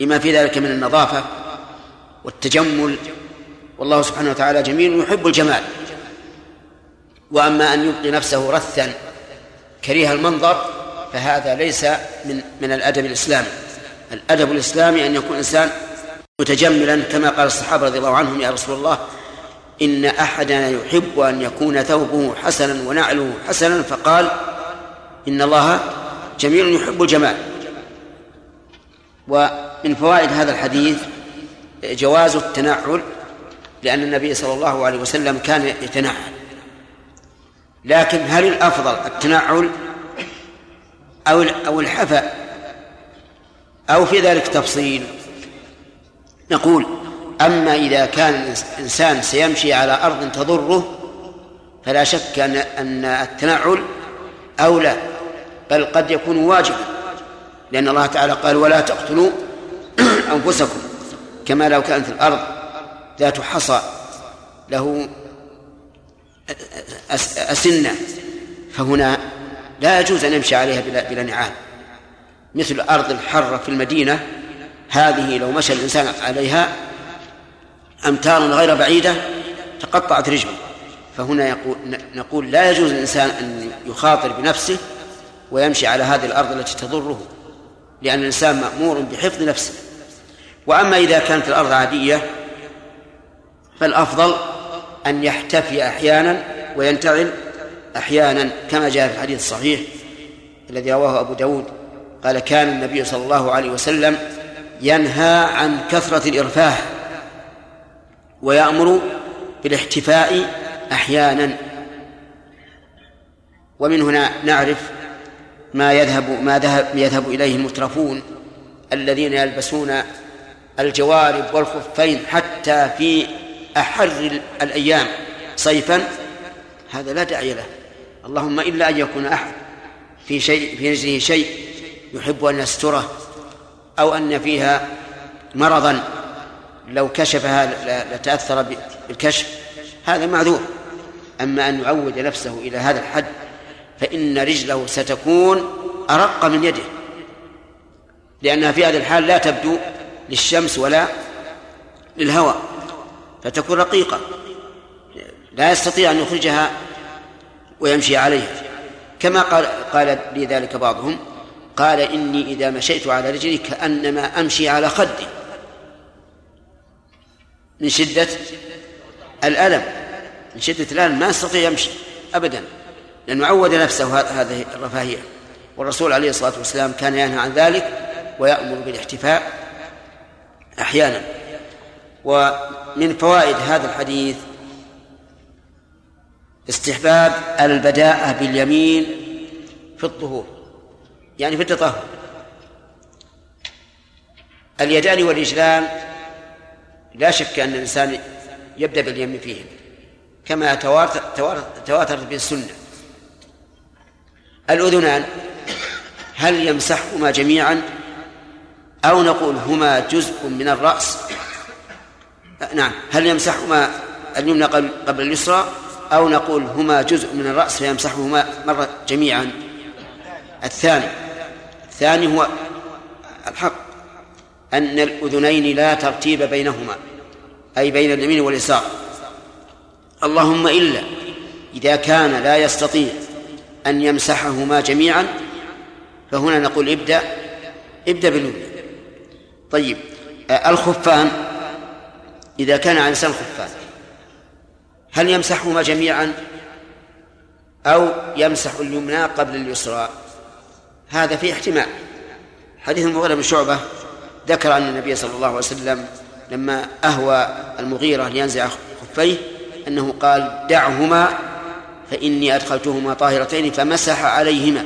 لما في ذلك من النظافة والتجمل. والله سبحانه وتعالى جميل يحب الجمال. وأما أن يبقي نفسه رثا كريه المنظر فهذا ليس من من الأدب الإسلامي. الأدب الإسلامي أن يكون الإنسان متجملا كما قال الصحابة رضي الله عنهم يا رسول الله إن أحدنا يحب أن يكون ثوبه حسنا ونعله حسنا فقال إن الله جميل يحب الجمال. ومن فوائد هذا الحديث جواز التنعل لأن النبي صلى الله عليه وسلم كان يتنعل. لكن هل الأفضل التنعل أو أو الحفأ؟ أو في ذلك تفصيل؟ نقول أما إذا كان الإنسان سيمشي على أرض تضره فلا شك أن أن التنعل أولى بل قد يكون واجبا لأن الله تعالى قال ولا تقتلوا (clears throat) أنفسكم كما لو كانت الأرض ذات حصى له أسنة فهنا لا يجوز أن يمشي عليها بلا, بلا نعال. مثل الأرض الحرة في المدينة هذه لو مشى الإنسان عليها أمتارا غير بعيدة تقطعت رجله. فهنا يقول نقول لا يجوز للإنسان أن يخاطر بنفسه ويمشي على هذه الأرض التي تضره لأن الإنسان مأمور بحفظ نفسه. وأما إذا كانت الأرض عادية فالأفضل أن يحتفي أحيانا وينتعل أحيانا كما جاء في الحديث الصحيح الذي رواه أبو داود قال كان النبي صلى الله عليه وسلم ينهى عن كثرة الإرفاه ويأمر بالاحتفاء أحيانا. ومن هنا نعرف ما يذهب ما ذهب يذهب إليه المترفون الذين يلبسون الجوارب والخفين حتى في أحر الأيام صيفا. هذا لا داعي له. اللهم إلا أن يكون أحد في شيء في رجله شيء يحب أن يستره. أو أن فيها مرضا لو كشفها لتأثر بالكشف هذا معذور. أما أن يعود نفسه إلى هذا الحد فإن رجله ستكون أرق من يده. لأنها في هذه الحال لا تبدو للشمس ولا للهواء فتكون رقيقة. لا يستطيع أن يخرجها ويمشي عليها. كما قال قال لي ذلك بعضهم قال إني إذا مشيت على رجلي كأنما أمشي على خدي. من شدة الألم. من شدة الألم. ما يستطيع يمشي أبدا. لأنه عود نفسه هذه الرفاهية. والرسول عليه الصلاة والسلام كان ينهى عن ذلك ويأمر بالاحتفاء أحيانا. ومن فوائد هذا الحديث استحباب البداءة باليمين في الطهور. يعني في التطهر اليدان والرجلان لا شك أن الإنسان يبدأ باليمين فيهم كما تواتر تواترت به السنة الأذنان هل يمسحهما جميعا؟ أو نقول هما جزء من الرأس؟ نعم هل يمسحهما اليمنى قبل اليسرى؟ أو نقول هما جزء من الرأس فيمسحهما مرة جميعا؟ الثاني الثاني هو الحق أن الأذنين لا ترتيب بينهما أي بين اليمين واليسار. اللهم إلا إذا كان لا يستطيع أن يمسحهما جميعا فهنا نقول ابدأ ابدأ باليمنى طيب الخفان إذا كان على لسان خفان هل يمسحهما جميعا أو يمسح اليمنى قبل اليسرى؟ هذا فيه احتمال. حديث المغيرة بن شعبة ذكر أن النبي صلى الله عليه وسلم لما أهوى المغيرة لينزع خفيه أنه قال دعهما فإني أدخلتهما طاهرتين فمسح عليهما.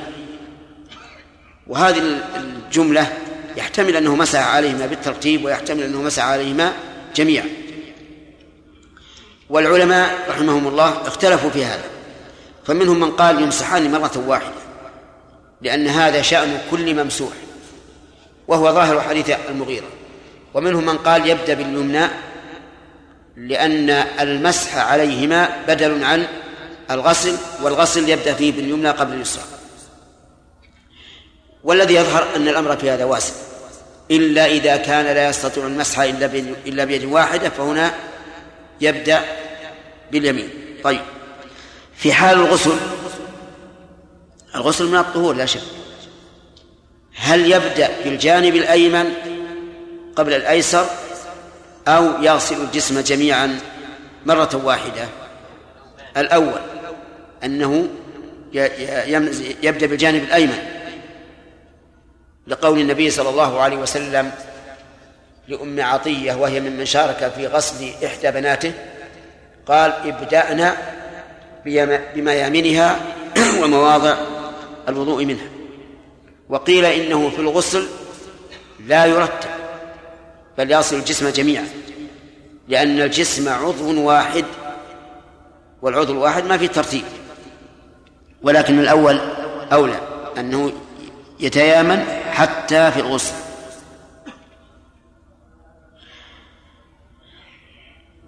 وهذه الجملة يحتمل أنه مسح عليهما بالترتيب ويحتمل أنه مسح عليهما جميعا. والعلماء رحمهم الله اختلفوا في هذا. فمنهم من قال يمسحان مرة واحدة. لأن هذا شأن كل ممسوح وهو ظاهر حديث المغيرة. ومنهم من قال يبدأ باليمنى لأن المسح عليهما بدل عن الغسل والغسل يبدأ فيه باليمنى قبل اليسرى. والذي يظهر أن الأمر في هذا واسع إلا إذا كان لا يستطيع المسح إلا إلا بيد واحدة فهنا يبدأ باليمين. طيب في حال الغسل الغسل من الطهور لا شك. هل يبدأ بالجانب الأيمن قبل الأيسر أو يغسل الجسم جميعا مرة واحدة؟ الأول أنه يبدأ بالجانب الأيمن. لقول النبي صلى الله عليه وسلم لأم عطية وهي ممن شارك في غسل إحدى بناته قال ابدأنا بميامنها (clears throat) ومواضع الوضوء منها. وقيل إنه في الغسل لا يرتب بل يصل الجسم جميعا لأن الجسم عضو واحد والعضو الواحد ما في ترتيب ولكن الأول أولى أنه يتيامن حتى في الغسل.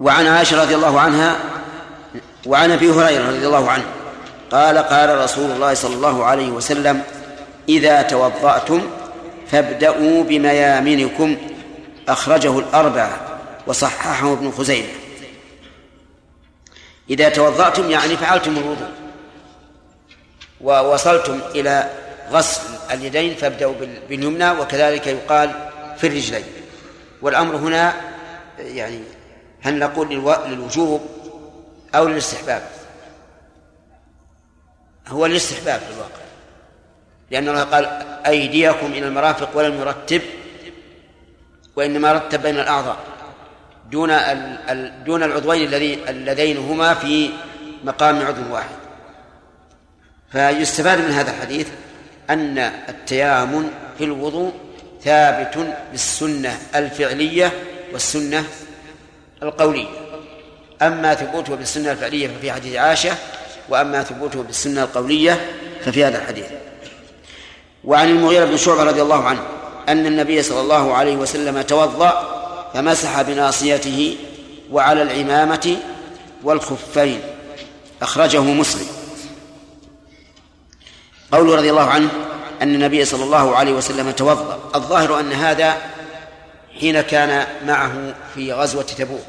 وعن عائشة رضي الله عنها وعن أبي هريرة رضي الله عنه قال قال رسول الله صلى الله عليه وسلم إذا توضأتم فابدأوا بميامنكم أخرجه الأربعة وصححه ابن خزيمة. إذا توضأتم يعني فعلتم الوضوء ووصلتم إلى غسل اليدين فابدأوا باليمنى وكذلك يقال في الرجلين. والأمر هنا يعني هل نقول للوجوب أو للاستحباب؟ هو الاستحباب في الواقع. لأن الله قال أيديكم إلى المرافق ولم يرتب وإنما رتب بين الأعضاء. دون دون العضوين اللذين هما في مقام عضو واحد. فيستفاد من هذا الحديث أن التيامن في الوضوء ثابت بالسنة الفعلية والسنة القولية. أما ثبوته بالسنة الفعلية ففي حديث عائشة وأما ثبوته بالسنة القولية ففي هذا الحديث. وعن المغيرة بن شعبة رضي الله عنه أن النبي صلى الله عليه وسلم توضأ فمسح بناصيته وعلى العمامة والخفين. أخرجه مسلم. قوله رضي الله عنه أن النبي صلى الله عليه وسلم توضأ. الظاهر أن هذا حين كان معه في غزوة تبوك.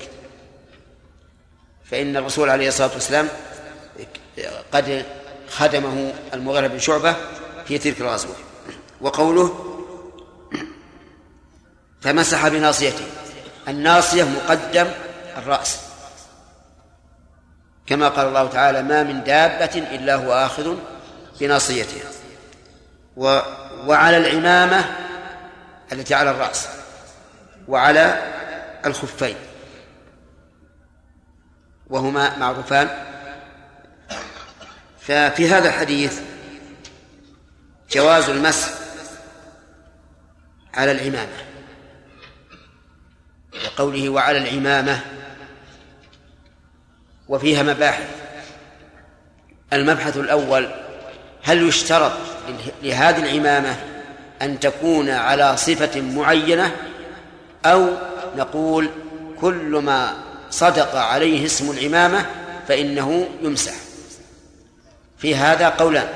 فإن الرسول عليه الصلاة والسلام قد خدمه المغيرة بن شعبة في تلك الغزوة. وقوله فمسح بناصيته. الناصية مقدم الرأس. كما قال الله تعالى ما من دابة إلا هو آخذ بناصيتها و وعلى العمامة التي على الرأس. وعلى الخفين. وهما معروفان ففي هذا الحديث جواز المسح على العمامة وقوله وعلى العمامة وفيها مباحث. المبحث الأول هل يشترط لهذه العمامة أن تكون على صفة معينة أو نقول كل ما صدق عليه اسم العمامة فإنه يمسح؟ في هذا قولان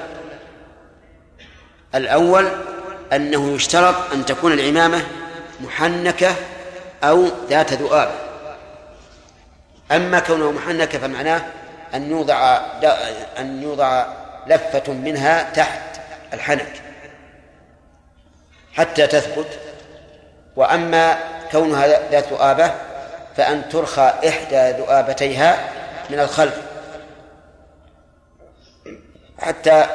الأول أنه يشترط أن تكون العمامة محنكة أو ذات ذؤاب. أما كونه محنكة فمعناه أن يوضع أن يوضع لفة منها تحت الحنك حتى تثبت. وأما كونها ذات ذؤابة فأن ترخى إحدى ذؤابتيها من الخلف. حتى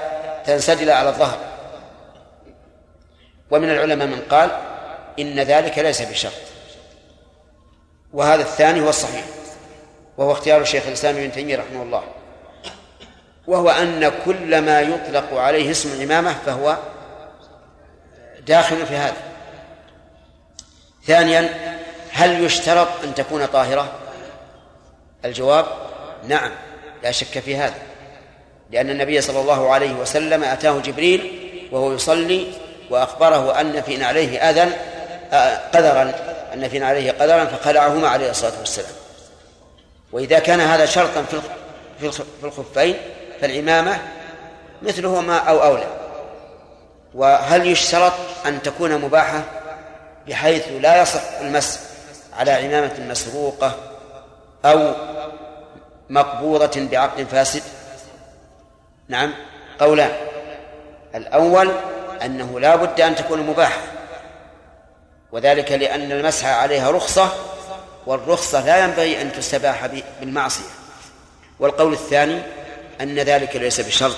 تنسدل على الظهر. ومن العلماء من قال إن ذلك ليس بشرط. وهذا الثاني هو الصحيح وهو اختيار الشيخ الإسلام ابن تيمية رحمه الله. وهو أن كل ما يطلق عليه اسم الإمامة فهو داخل في هذا. ثانيا هل يشترط أن تكون طاهرة؟ الجواب نعم لا شك في هذا. لأن النبي صلى الله عليه وسلم أتاه جبريل وهو يصلي وأخبره أن في عليه أذى قدرا أن في عليه قدرا فخلعهما عليه الصلاة والسلام. وإذا كان هذا شرطا في في الخفين فالعمامة مثلهما أو أولى. وهل يشترط أن تكون مباحة بحيث لا يصح المس على عمامة مسروقة أو مقبوضة بعقد فاسد؟ نعم. قولان الأول أنه لا بد أن تكون مباحة. وذلك لأن المسح عليها رخصة والرخصة لا ينبغي أن تستباح بالمعصية. والقول الثاني أن ذلك ليس بشرط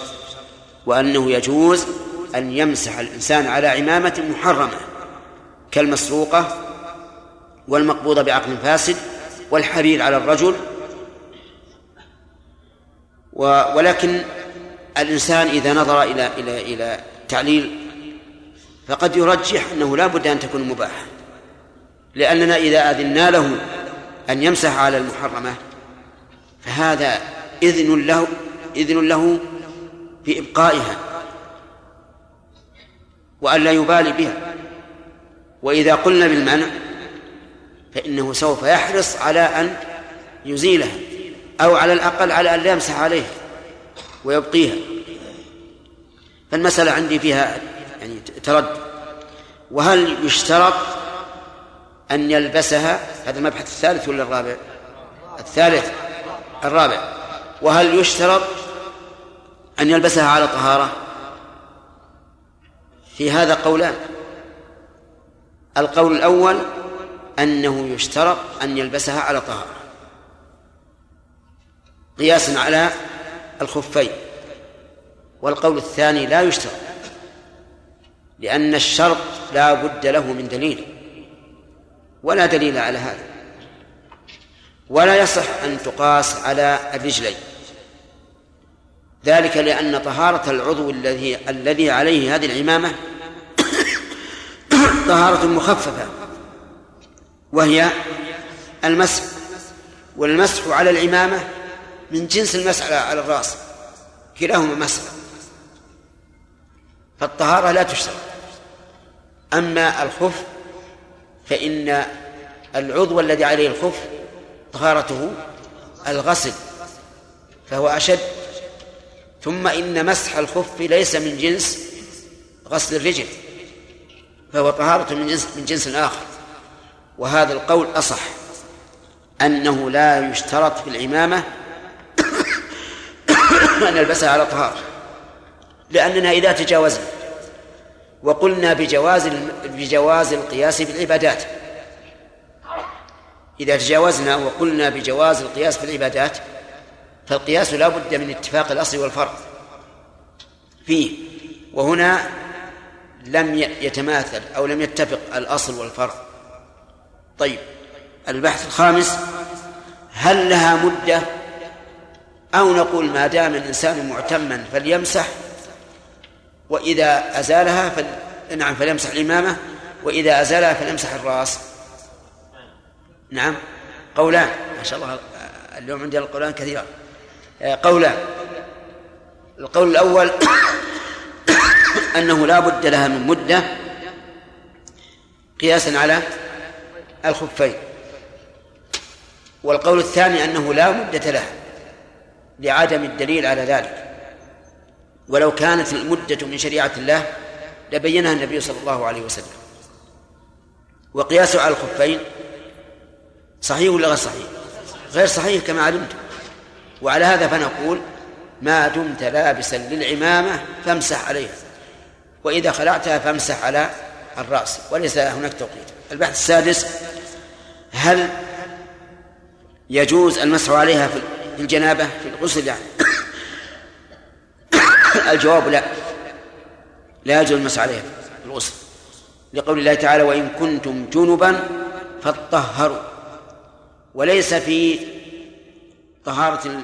وأنه يجوز أن يمسح الإنسان على عمامة محرمة كالمسروقة والمقبوضة بعقل فاسد والحرير على الرجل. ولكن الإنسان إذا نظر إلى إلى إلى تعليل فقد يرجح أنه لا بد أن تكون مباحة لأننا إذا أذنا له أن يمسح على المحرمة فهذا إذن له إذن له بإبقائها وأن لا يبالي بها. وإذا قلنا بالمنع فإنه سوف يحرص على أن يزيلها أو على الأقل على أن لا يمسح عليها ويبقيها. فالمسألة عندي فيها يعني ترد. وهل يشترط أن يلبسها؟ هذا المبحث الثالث ولا الرابع؟ الثالث الرابع. وهل يشترط أن يلبسها على طهارة؟ في هذا قولان. القول الأول أنه يشترط أن يلبسها على طهارة. قياسا على الخفين والقول الثاني لا يشترط لأن الشرط لا بد له من دليل ولا دليل على هذا. ولا يصح أن تقاس على الرجلين. ذلك لأن طهارة العضو الذي الذي عليه هذه العمامة (coughs) طهارة مخففة وهي المسح والمسح على العمامة من جنس المسح على الرأس. كلاهما مسح فالطهارة لا تشترط. أما الخف فإن العضو الذي عليه الخف طهارته الغسل فهو أشد. ثم إن مسح الخف ليس من جنس غسل الرجل فهو طهارة من جنس من جنس آخر. وهذا القول أصح أنه لا يشترط في العمامة أن نلبسها على طهارة لأننا إذا تجاوزنا وقلنا بجواز بجواز القياس بالعبادات إذا تجاوزنا وقلنا بجواز القياس في العبادات فالقياس لا بد من اتفاق الأصل والفرق فيه وهنا لم يتماثل أو لم يتفق الأصل والفرق طيب البحث الخامس هل لها مدة أو نقول ما دام الإنسان معتما فليمسح وإذا أزالها فل... نعم فليمسح الإمامة وإذا أزالها فليمسح الرأس. نعم. قولان. ما شاء الله اليوم عندي القولان كثيرا قولان. القول الأول (coughs) أنه لا بد لها من مدة قياسا على الخفين. والقول الثاني أنه لا مدة لها. لعدم الدليل على ذلك. ولو كانت المدة من شريعة الله لبينها النبي صلى الله عليه وسلم. وقياسه على الخفين صحيح ولا غير صحيح؟ غير صحيح كما علمتم وعلى هذا فنقول ما دمت لابسا للعمامة فامسح عليها. وإذا خلعتها فامسح على الرأس. وليس هناك توقيت. البحث السادس هل يجوز المسح عليها في الجنابة في الغسل يعني. (coughs) الجواب لا. لا يجوز المسح عليها في الغسل. لقول الله تعالى وإن كنتم جنبا فاطهروا. وليس في طهارة